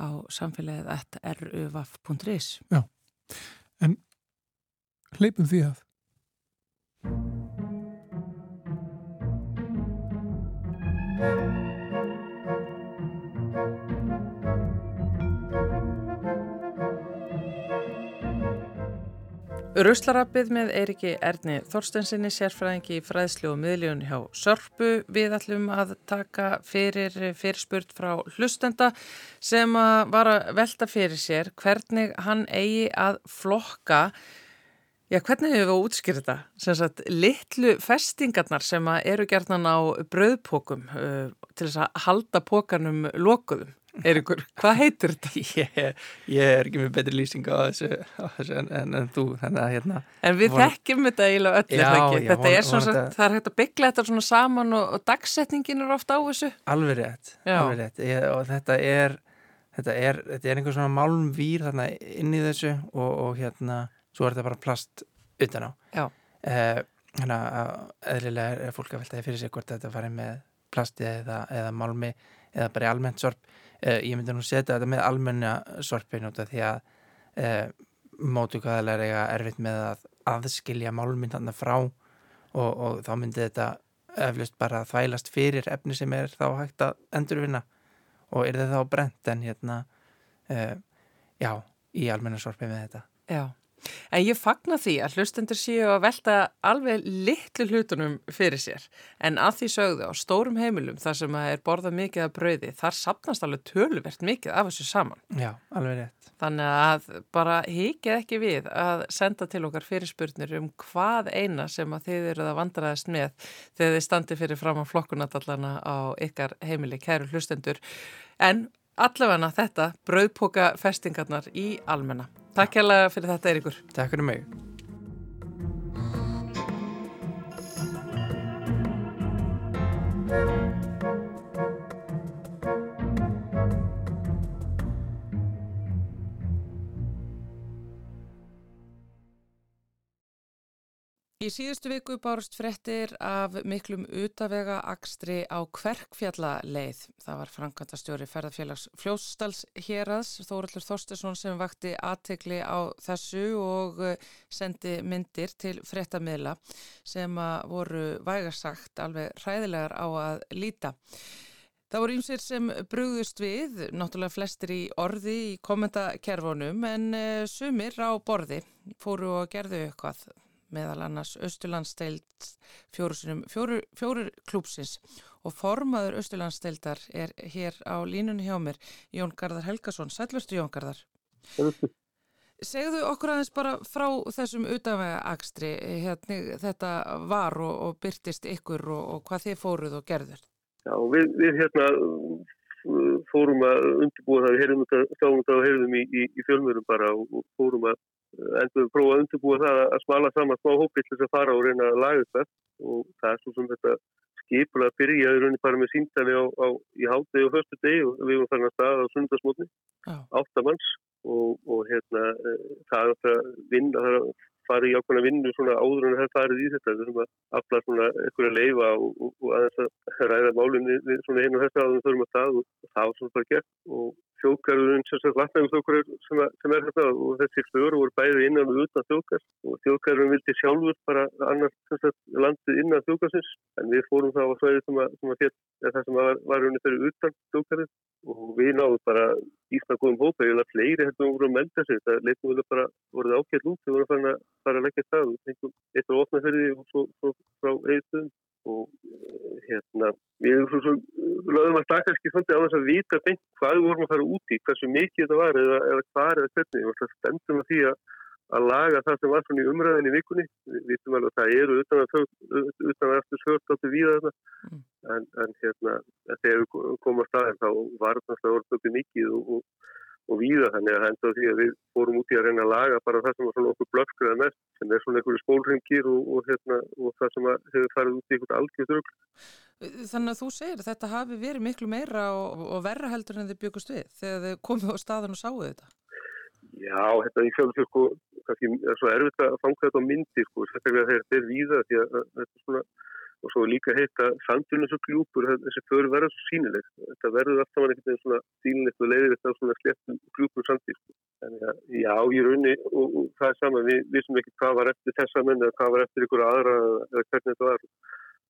á samfélagið at ruvaf.is. En hleypum því að. Ruslarappið með Eiriki Erni Þorstensinni, sérfræðingi í fræðslu og miðljón hjá Sörpu. Við ætlum að taka fyrir fyrirspurt frá hlustenda sem var að velta fyrir sér hvernig hann eigi að flokka Já, hvernig hefur við að útskýra þetta? Sem sagt, litlu festingarnar sem eru gerðnan á brauðpókum uh, til þess að halda pókanum lokuðum. Eirikur, hvað heitir þetta? Ég, ég er ekki með betri lýsing á þessu, á þessu en, en, en þú, þannig að hérna En við Von- þekkjum þetta eiginlega öll, er Já, það já, Þetta er svona, sagt, það er hægt að byggla þetta svona saman og, og dagsetningin er ofta á þessu. alveg rétt, Já. alveg rétt. Ég, og þetta er þetta er, þetta er einhver svona málmvýr þarna inn í þessu og, og hérna, svo er þetta bara plast utan á. Eh, Þannig að eðlilega er fólk að velta því fyrir sig hvort þetta fari með plasti eða, eða málmi eða bara í almennt sorp. Eh, ég myndi nú setja þetta með almenna sorpin út af því að eh, mótukvæðalega eiga erfitt með að aðskilja málminn þarna frá og, og þá myndi þetta eflust bara þvælast fyrir efni sem er þá hægt að endurvinna. Og er þetta þá brent en hérna uh, já, í almenna sorpi með þetta. Já. En ég fagna því að hlustendur séu að velta alveg litlu hlutunum fyrir sér. En að því sögðu á stórum heimilum þar sem að er borðað mikið af brauði, þar sapnast alveg töluvert mikið af þessu saman. Já, alveg rétt Þannig að bara hikið ekki við að senda til okkar fyrirspurnir um hvað eina sem að þið eruð að vandræðast með þegar þið standi fyrir fram á flokkunatallana á ykkar heimili, kæru hlustendur. En allavega þetta, brauðpoka festingarnar í almenna. Takk hérlega fyrir þetta, Eiríkur. Takk fyrir mig Í síðustu viku bárust frettir af miklum utavega akstri á Kverkfjallaleið. Það var Frankandastjóri ferðarfélags Fljósdals héraðs, Þóraldur Þorstesson sem vakti aðtegli á þessu og eh, sendi myndir til frettamila sem að voru vægarsagt alveg hræðilegar á að líta. Það voru ymsir sem brugðust við, náttúrulega flestir í orði í kommentakerfunum en uh, sumir á borði fóru og gerðu eitthvað meðal annars Östurlandsteild fjórusinum, fjóru, klúpsins og formaður Östurlandsteildar er hér á línunni hjá mér, Jón Garðar Helgason. Sællustu Jón Garðar. Segðu okkur aðeins bara frá þessum utanvega akstri, hérna, þetta var og, og byrtist ykkur og, og hvað þið fóruð og gerður. Já, við, við hérna fórum að undirbúa það, við heyrðum þetta, stáðum þetta og heyrðum í, í, í fjölmjörnum bara og, fórum að endur við prófa að undirbúa það að smala saman smá hópi til þess að fara og reyna að laga þetta og það er svo sem þetta skipulega byrjaði raunin bara með símtali á, á, í hátegi og höstu degi og við varum farin að staða á sundarsmótni, áttamanns og, og hérna uh, það er að vinna, það er að fara í ákveðna vinnu svona áður en það farið í þetta. Þurfum að afla svona einhverja leifa og, og, og aðeins að ræða málunni svona einu og þetta áður en þurfum að stað og það var svona bara gert. Og þjóðgarðurinn sem sem, að- er þetta og þessi för voru bæði innan og utan þjóðgar og þjóðgarðurinn vildi sjálfur bara annars sagt, landið innan þjóðgarsins en við fórum þá á svæði sem að, sem að eða það sem var, var unni fyrir utan þjóðgarðin og við náðum bara ísna góðum hópa, ég að fleiri heldur voru að melda sig, það leitum við bara voruð ákveð lút, við vorum að fara að leggja stað. Og eitt opnaferði og svo, svo frá eðstöðum og eh, hérna við lögum að það kannski svolítið á þess að vita beint hvað við vorum að fara út í, hversu mikið þetta var eða, eða hvar eða hvernig og það stendum að því að, að laga það sem var svona í umræðin í vikunni. Við vitum alveg að það eru utan að, utan að eftir svört áttu víða þetta Mm. en, en hérna þegar við komum að staðin þá var þetta náttúrulega orðböku mikið og, og, og víða þannig að það enda á því að við fórum út í að reyna að laga bara það sem var svona okkur blöfskriða mest sem er svona einhverju spólringir og, og, hérna, og það sem hefur farið út í einhvern algjörð rugl. Þannig að þú segir að þetta hafi verið miklu meira og, og verra heldur en þið byggust við þegar þið komið á staðan og sáu þetta. Já, þetta í sjálf sko, kannski er svo erfitt að fanga þetta á myndi sko, þetta er víða því að þetta er svona, og svo líka heitt að sandurinn er svo gljúpur, þessi för verður svo sínileg. Þetta verður alltaf einhvern veginn svona sínilegt og leiðir þetta á svona sléttum gljúpur sandir. Sko. Þannig að já, ég raunni og, og það er sama, við vissum ekki hvað var eftir þessa menn eða hvað var eftir ykkur aðra eða hvernig þetta var.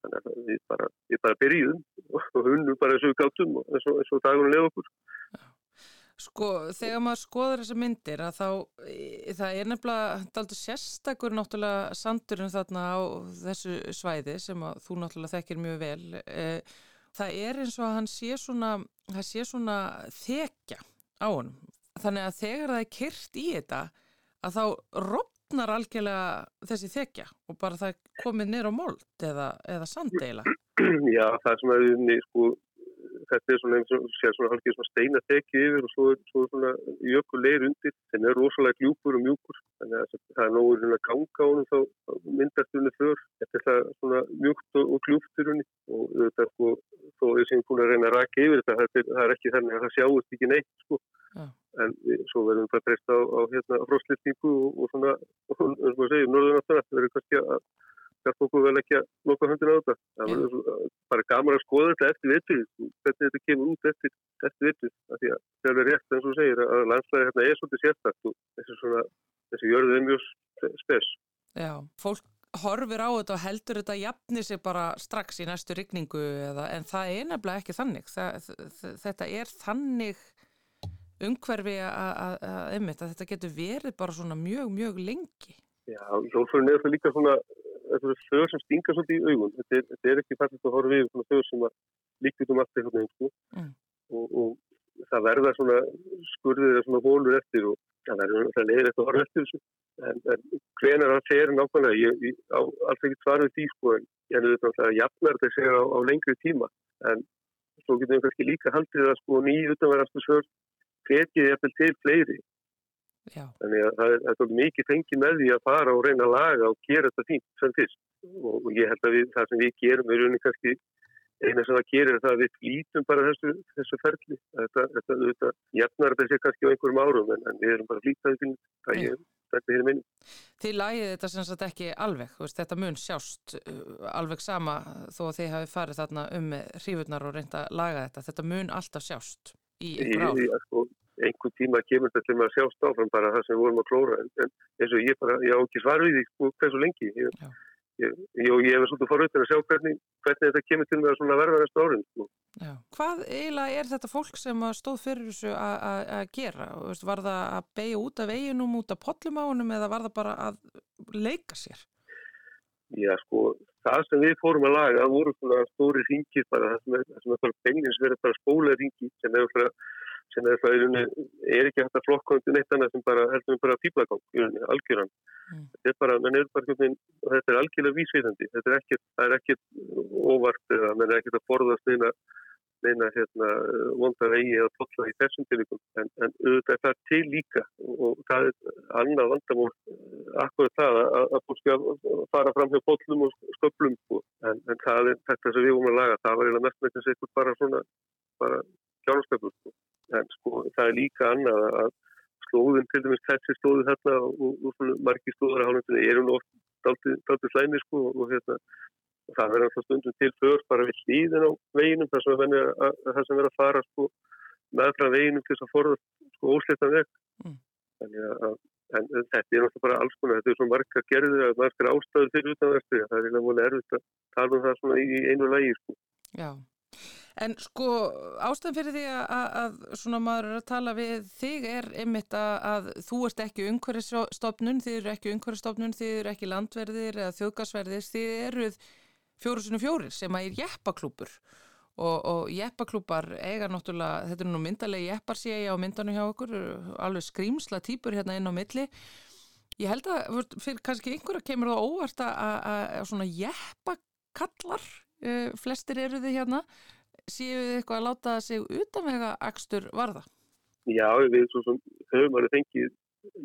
Þannig að við bara, við bara byrjuðum og hunnum bara við gáttum eins og, dagurinn leið okkur. Sko, þegar maður skoður þessar myndir að þá, e, það er nefnilega daldur sérstakur náttúrulega sandurinn þarna á þessu svæði sem að þú náttúrulega þekkir mjög vel. E, það er eins og að hann sé svona, það sé svona þekja á honum. Þannig að þegar það er kyrt í þetta að þá rofnar algjörlega þessi þekja og bara það komið niður á mold eða, eða sandeila. Já, það er svona sko, þetta er svona eins og sér svona halkið svona steina þekki yfir og svo er svo er svona jökul leir undir sem er rosalega gljúpur og mjúkur þannig að það er nógu svona ganga á honum þá myndast unni för þetta er það svona mjúkt og, og gljúptur unni og þetta sko þó er sem búin að reyna að raka yfir þetta það er, það er ekki þannig að það sjáist ekki neitt sko Já. en svo verðum við bara treysta á, á hérna frostlýstingu og, og svona og, eins og kannski okkur vel ekki að loka höndina á þetta. Það verður svo- bara gaman að skoða þetta eftir vitið, hvernig þetta kemur út eftir, eftir að það er rétt eins og segir að landslæði hérna er svolítið sérstakt og þessi svona, þessi jörðu er mjög spes. Já, fólk horfir á þetta og heldur þetta jafni sig bara strax í næstu rigningu eða, en það er nefnilega ekki þannig. Það, þetta er þannig umhverfi að, að, að þetta getur verið bara svona mjög, mjög lengi. Já, hjólfurinn er það líka svona, er þau sem stinga svolítið í augun. Þetta er, þetta er ekki fælt að horfa við svona þau sem að líka út um allt eitthvað nefn, sko. Mm. Og, og það verða svona skurðir eða svona hólur eftir og það verður það leiðir eftir að horfa eftir þessu. En, en hvenar það fer nákvæmlega, ég, ég á alls ekki svar við því, sko, en ég er þetta að jafnar þetta segja á, á lengri tíma. En svo getum við kannski líka haldið að sko nýju utanverðastu svör fetið eftir til fleiri. Já, Þannig að það er, það er mikið fengið með því að fara og reyna að laga og gera þetta fínt sem fyrst. Og, ég held að við, það sem við gerum er rauninni kannski eina sem það gerir er það að við flýtum bara þessu, þessu ferli. Þetta, þetta, þetta jafnar sér kannski á einhverjum árum en, en við erum bara flýtaði til það ég þetta hér minni. þið lægið þetta sem sagt ekki alveg, veist, þetta mun sjást uh, alveg sama þó að þið hafi farið þarna um með hrífurnar og reynda að laga þetta. Þetta mun alltaf sjást í einhver ár. Einhver tíma kemur þetta til að sjást áfram bara það sem við vorum að klóra en, en eins og ég bara, ég á ekki svar við því sko, hversu lengi. Ég, ég, ég, og ég hef svolítið forröðin að sjá hvernig, hvernig þetta kemur til með að verða næstu árin. Sko. Hvað eiginlega er þetta fólk sem að stóð fyrir þessu að- að að gera? Veist, var það að beigja út af veginum, út af pollumánum eða var það bara að leika sér? Já, sko, það sem við fórum að laga, það voru svona stóri ringir bara, það sem er, það sem er bara bengins verið bara skóla ringi sem er bara, sem er það í rauninni, er ekki hægt að flokka undir neitt annað sem bara, heldur við bara píplagang í rauninni, algjöran. Mm. Þetta er bara, menn er bara, og þetta er algjörlega vísveitandi, þetta er ekkert, það er ekkert óvart eða menn er ekkert að forðast neina, neina hérna, vonda vegi eða tolla í þessum tilvíkum, en, en auðvitað er það til líka og það er annað vandamál akkurat það að, að fólk skal fara fram hjá bollum og sköplum sko. en, en það er þetta sem við vorum að laga það var eiginlega mest með þess bara svona kjánasköpur sko. en sko það er líka annað að slóðin til dæmis þessi slóði þarna og, og svona margi slóðar eru nú oft daldið slæmi sko og hérna það verður alltaf stundum til för bara við hlýðin á veginum þar sem verður að, að, að fara sko meðfram veginum til þess að forða sko ósleitan veg Mm. þannig að En þetta er náttúrulega bara alls konar, þetta er svo marga gerðir að margar ástæður fyrir utanverstri, það er eiginlega múlið erfitt að tala um það svona í einu lægi, sko. Já, en sko ástæðan fyrir því að, að, svona maður er að tala við þig er einmitt að, að þú ert ekki umhverfistofnun, þið eru ekki umhverfistofnun, þið eru ekki landverðir eða þjóðgasverðir, þið eruð fjóru sinu fjórir sem að er jeppaklúpur og, og jeppaklúpar eiga náttúrulega, þetta er nú myndalegi jeppar sé ég á myndanu hjá okkur, alveg skrýmsla típur hérna inn á milli. Ég held að fyrir kannski einhverja kemur það óvart að, að, svona jeppakallar, uh, flestir eru þið hérna, séu þið eitthvað að láta sig utanvega akstur varða? Já, við svo höfum alveg fengið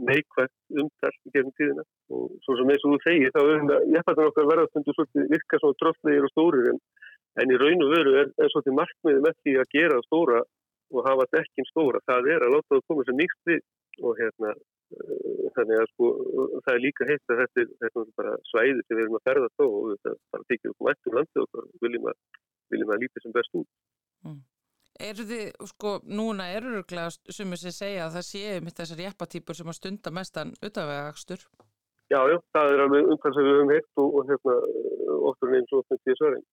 neikvægt umtal í gegnum tíðina og svo sem eins og þú segir þá er þetta jefnvægt okkar verðastundu svolítið virka svona dröflegir og stórir en, en í raun og veru er, er svolítið markmiði með því að gera stóra og hafa dekkin stóra. Það er að láta það koma sem nýtt við og hérna uh, þannig að sko það er líka heitt að þetta er, þetta er bara svæði sem við erum að ferða þó og þetta bara tekið upp um ættum landið og viljum að, viljum að lítið sem best út. Eru þið, sko, núna eru öruglega sumir sem segja að það séu mitt þessar jeppatýpur sem að stunda mestan utanvega akstur? Já, já, það er alveg umhverf sem við höfum heitt og, og hérna oftur en eins og oftur en tíu svarin.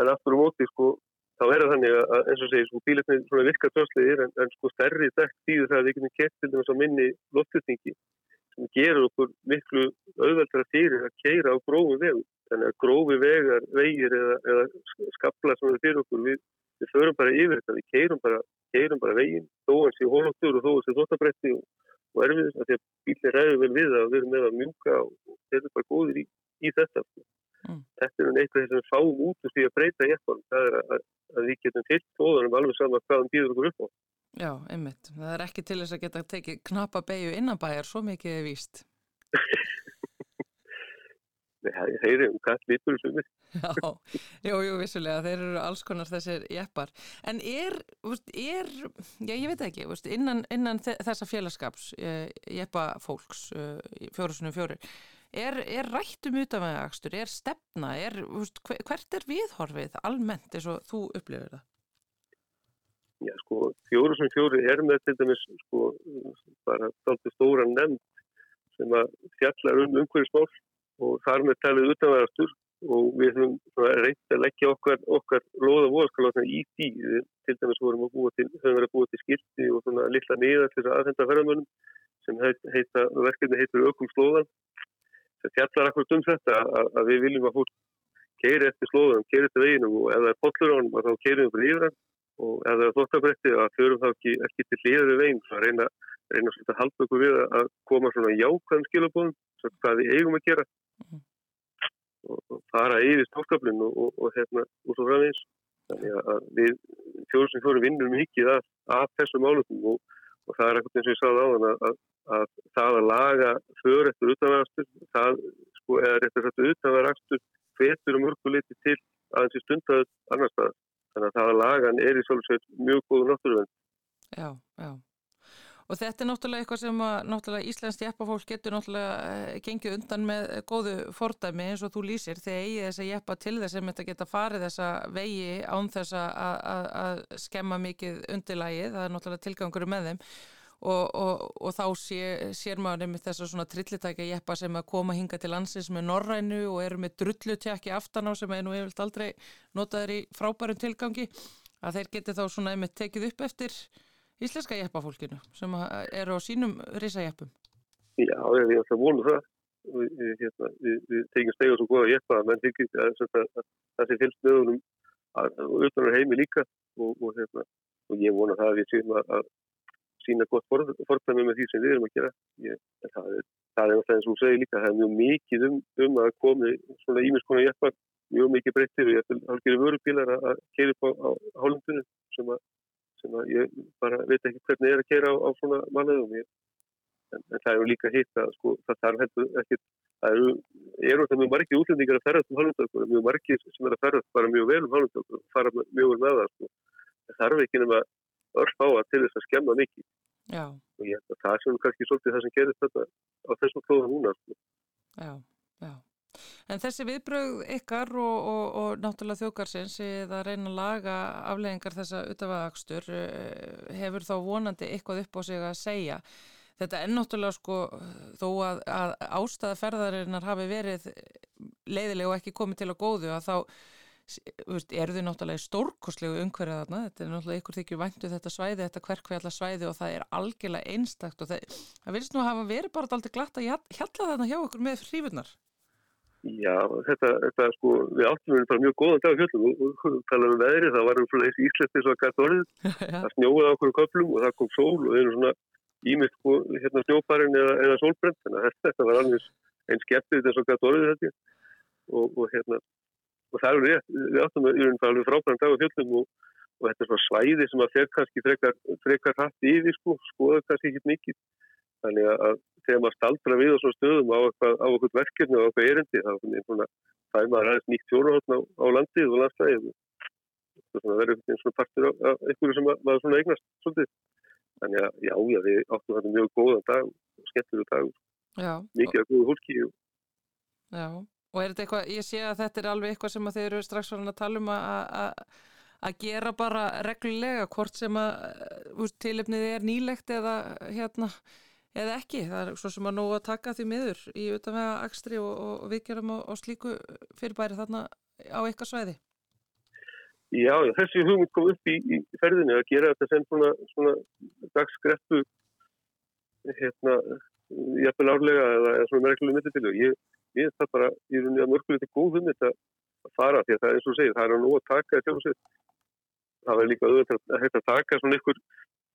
En aftur á móti, sko, þá er það þannig að eins og segir, sko, bílarnir svona virka dröslegir en, en sko stærri þýður það að við getum kett til dæmis á minni loftutningi sem gerur okkur miklu auðveldra fyrir að keira á grófi vegu. Þannig að grófi vegar, vegir eða, eða skabla sem eru fyrir okkur, við, við förum bara yfir þetta, við keirum bara, keirum bara veginn, þó hans í hólóttur og þó hans í þóttabretti og, og erfið þess að því að bílir ræður vel við að við erum með að mjúka og, og þeir eru bara góðir í, í þetta. Mm. Þetta er eitthvað sem fáum út úr því að breyta jeppan. Það er að, að við getum fyllt þóðanum alveg saman hvað hann býður okkur upp á. Já, einmitt. Það er ekki til þess að geta tekið knappa beigju innanbæjar, svo mikið er víst. Nei, það er um hvað lítur sem við. Já, jú, jú, vissulega, þeir eru alls konar þessir jeppar. En er, er já, ég veit ekki, innan, innan þe- þessa félagskaps, eh, jeppafólks, eh, fjórusunum fjóri, er, er rætt um utanvegaakstur, er stefna, er, hvert er viðhorfið almennt eins og þú upplifir það? Já, sko, fjóru sem fjóri er með til dæmis, sko, bara stóra nefnd sem að fjallar um umhverfismál og þar með talið utanverðastur og við höfum reynt að leggja okkar, okkar loða voðskalátna í því. Við til dæmis vorum að búa til, búa til skilti og svona lilla niðar til þess að aðhenda ferðamönnum sem heit, heita, verkefni heitur Ökum slóðan. Það fjallar akkur um þetta að, að við viljum að fólk keiri eftir slóðan, keiri eftir veginum og ef það er pollur á hann þá keirum við yfir hann og ef það er þóttabrætti að förum þá ekki, ekki til hlýðar við veginn að reyna, reyna svolítið að halda okkur við að koma svona jákvæðum skilabóðum hvað við eigum að gera Mhm. og, og fara yfir stókskaplinn og, og, og hérna úr svo framins þannig að við fjórum sem fjórum vinnum mikið af, af þessum málum og, og það er eitthvað eins og ég sagði á þann að, að, að það að laga för eftir utanverðastur það sko er eftir þetta utanverðastur hvetur um mörguleiti til aðeins í stundaðu annar stað þannig að það að lagan er í svolítið mjög góðu náttúruvenn Já, já. Og þetta er náttúrulega eitthvað sem að Íslands jeppafólk getur náttúrulega eh, gengið undan með góðu fordæmi eins og þú lýsir. Þegar eigi þess að jeppa til þess að þetta geta farið þessa vegi án þess að, skemma mikið undirlægið, það er náttúrulega tilgangur með þeim. Og, og, og þá sé, sér maður nefnir þess að svona trillitækja jeppa sem að koma hinga til landsins með norrænu og eru með drullutjaki aftan á sem er nú yfirlt aldrei notaður í frábærum tilgangi. Að þeir geti þá svona einmitt tekið upp eftir íslenska jeppafólkinu sem eru á sínum risajeppum. Já, ég er alltaf vonu það. Við, hérna, við, við tekjum stegur svo góða jeppa menn þykir að, að, að það sé fylgst með honum og utan á heimi líka og, og, hérna, og ég vona það að við séum að, að sína gott fordæmi með því sem við erum að gera. Ég, það er það er alltaf eins og þú segir líka, það er mjög mikið um, um að komi svona ímiðskona jeppar mjög mikið breyttir og ég ætlum að gera vörubílar að keira upp á, á hálfundunum sem að sem að ég bara veit ekki hvernig er að kera á, á svona mannaðum en, en það er jo líka hitt að sko, það þarf heldur ekki það eru, eru það mjög margir útlendingar að ferðast um hálfundökur, mjög margir sem er að ferðast bara mjög vel um hálfundökur og fara mjög vel með það sko. það þarf ekki nema örf á að til þess að skemma mikið Já. og ég held að það sem kannski svolítið það sem gerist þetta á þessum klóðum núna sko. Já, já En þessi viðbröð ykkar og, og, og náttúrulega þjókarsins eða reyna að laga afleggingar þessa utafagakstur hefur þá vonandi eitthvað upp á sig að segja. Þetta er náttúrulega sko þó að, að ástæða ferðarinnar hafi verið leiðileg og ekki komið til að góðu að þá eru þau náttúrulega stórkoslegu umhverfið þarna. Þetta er náttúrulega ykkur þykju væntu þetta svæði, þetta hverkveðalla svæði og það er algjörlega einstakt og það, það vilst nú hafa verið bara aldrei glatt að hjalla þarna hjá ykkur með hrífunar. Já, þetta, þetta sko, við áttum við bara mjög góðan dag á fjöllum og, talaðum um veðri, það var um svona eins íslenskt eins og að gæta orðið, það snjóði á okkur köflum og það kom sól og það er svona ímynd sko, hérna snjóparinn eða, eða sólbrent, þannig að þetta var alveg eins skemmtið eins og gæta orðið þetta og, og hérna, og það er rétt, við áttum við alveg frábæran dag á fjöllum og, og þetta er svona svæði sem að fer kannski frekar, frekar hatt yfir sko, skoða kannski ekki mikið, þannig að- að þegar maður staldra við á svona stöðum á eitthvað verkefni og eitthvað erindi þá er maður aðeins nýtt fjóruhóttn á, á landið og landslæðið og það verður svona partur af, einhverju sem ma- maður svona eignast svolítið. Þannig að já, já, við áttum þetta mjög góðan dag og skemmtilegu dag, mikið af góðu hólki já. Og er þetta eitthvað, ég sé að þetta er alveg eitthvað sem þeir eru strax að tala um að- að gera bara reglulega hvort sem að úst, tilefnið er nýlegt eða hérna eða ekki, það er svo sem að nógu að taka því miður í utanvega akstri og, og, og viðgerum á, á slíku fyrirbæri þarna á eitthvað svæði. Já, þessi hugmynd kom upp í, í ferðinu að gera þetta sem svona, svona dagsgreppu hérna, jafnvel árlega eða, eða svona merkilega mynditilu. Ég, ég það bara, ég er unni að mörguleiti góð hugmynd að fara því að það er eins og segir, það er að nú að taka þetta sjálfsveit. Það var líka auðvitað að hægt að taka svona einhver,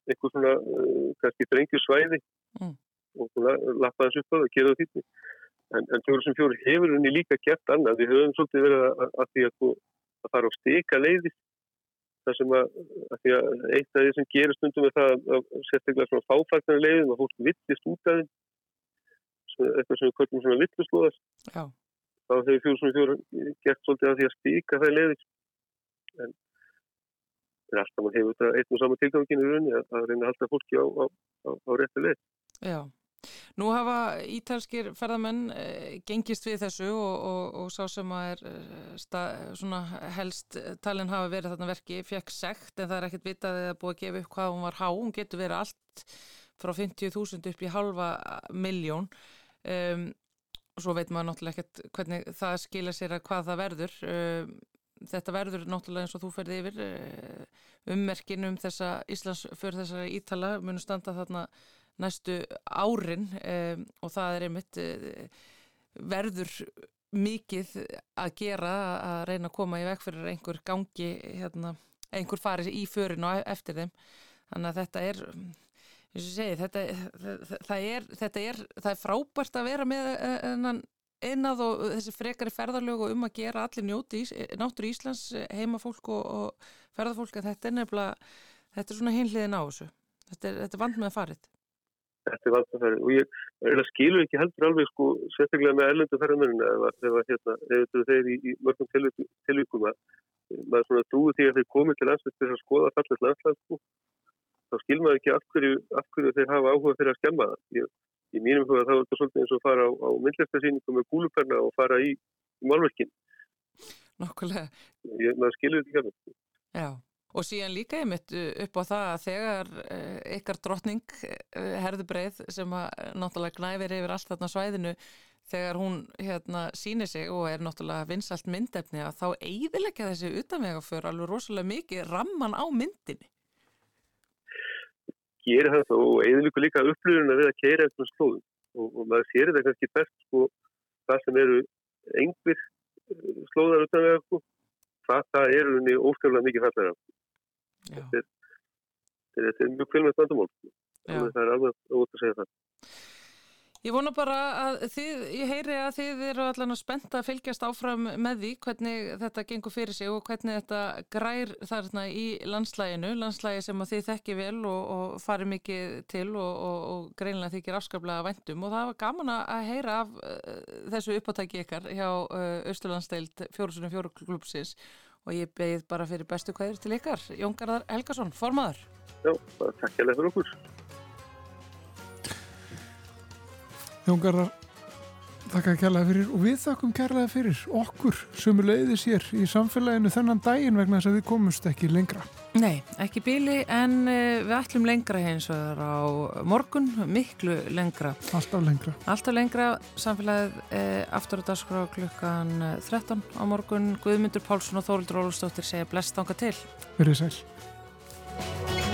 einhver svona, uh, kannski drengju svæði Mm. og lappa þessu upp að það, gera það þýtti. En, en 2004 hefur henni líka gert annað. Við höfum svolítið verið að, að, því að, að fara á stika leiðis það sem að, að því að eitt af því sem gerir stundum er það að, að sérstaklega svona fáfæknar leiðum að fólk villist út af þeim eitthvað sem við kvöldum svona villuslóðar Já, þá hefur fjóru svona fjóru gert svolítið að því að stika það leiðis en það er alltaf mann hefur þetta einn og saman tilganginu í rauninni að, að reyna að halda fólki á, á, á, á réttu leið. Já. Nú hafa ítalskir ferðamenn eh, gengist við þessu og, og, og sá sem að er eh, sta, svona helst talin hafa verið þarna verki, fekk sekt en það er ekkert vitað eða búið að gefa upp hvað hún var há, hún getur verið allt frá 50.000 upp í halva miljón um, og svo veit maður náttúrulega ekkert hvernig það skilja sér að hvað það verður. Um, þetta verður náttúrulega eins og þú ferði yfir uh, ummerkin um þessa Íslands fyrir þessara ítala munu standa þarna næstu árin um, og það er einmitt uh, verður mikið að gera að reyna að koma í veg fyrir einhver gangi hérna, einhver fari í förin og eftir þeim. Þannig að þetta er segi, þetta, það, það, er, þetta er, það er frábært að vera með einnað og þessi frekari ferðarlög og um að gera allir njóti ís, náttúru Íslands heimafólk og, og ferðarfólk en þetta er nefnilega, þetta er svona hinliðin á þessu. Þetta er, þetta er vand með að farið. Þetta er vandafæri og ég eiginlega skilur ekki heldur alveg sko sérstaklega með erlendu ferðarmennina ef, ef, hérna, ef þetta þeir í, í mörgum tilvíkum, að maður svona trúi því að þeir komið til landsveit til að skoða fallið landsland sko þá skil maður ekki af hverju, af hverju þeir hafa áhuga fyrir að skemma það. Ég, í mínum huga þá er þetta svolítið eins og fara á, á myndlistarsýningu með gúluperna og fara í, í málverkin. Ég, maður skilur þetta ekki alveg. Já, og síðan líka einmitt upp á það að þegar uh, ykkar drottning uh, herðubreið sem að uh, náttúrulega gnæfir yfir allt þarna svæðinu þegar hún hérna sýnir sig og er náttúrulega vinsalt myndefni að þá eiðilegja þessi utanvegaför alveg rosalega mikið ramman á myndinni. Gerir þá og eðlugur líka upplýðurinn að við að keira eftir slóðum. Og, og maður sér þetta kannski best sko það sem eru engvir slóðar utan við sko, það, það er unni óskjöflega mikið fallega þetta er, þetta er mjög kvelmest vandamál sko. það er alveg ótt að segja það Ég vona bara að þið, ég heyri að þið eru allan að spenta að fylgjast áfram með því hvernig þetta gengur fyrir sig og hvernig þetta grær þarna í landslæginu, landslægi sem að þið þekki vel og, og fari mikið til og, og, og greinlega þykir afskaplega væntum og það var gaman að heyra af uh, þessu uppáttæki ykkar hjá uh, Östurlandsteild fjórusunum fjóruklúpsins og ég beigð bara fyrir bestu kvæðir til ykkar. Jón Garðar Helgason, formaður. Já, takk ég fyrir okkur. Jóngarðar, þakka kærlega fyrir og við þakkum kærlega fyrir okkur sem leiði sér í samfélaginu þennan daginn vegna þess að við komumst ekki lengra. Nei, ekki bíli en uh, við ætlum lengra hins vegar á morgun, miklu lengra. Alltaf lengra. Alltaf lengra, samfélagið uh, aftur á dagskrá klukkan 13 á morgun. Guðmundur Pálsson og Þórildur Ólustóttir segja blest ánga til. Verið sæl.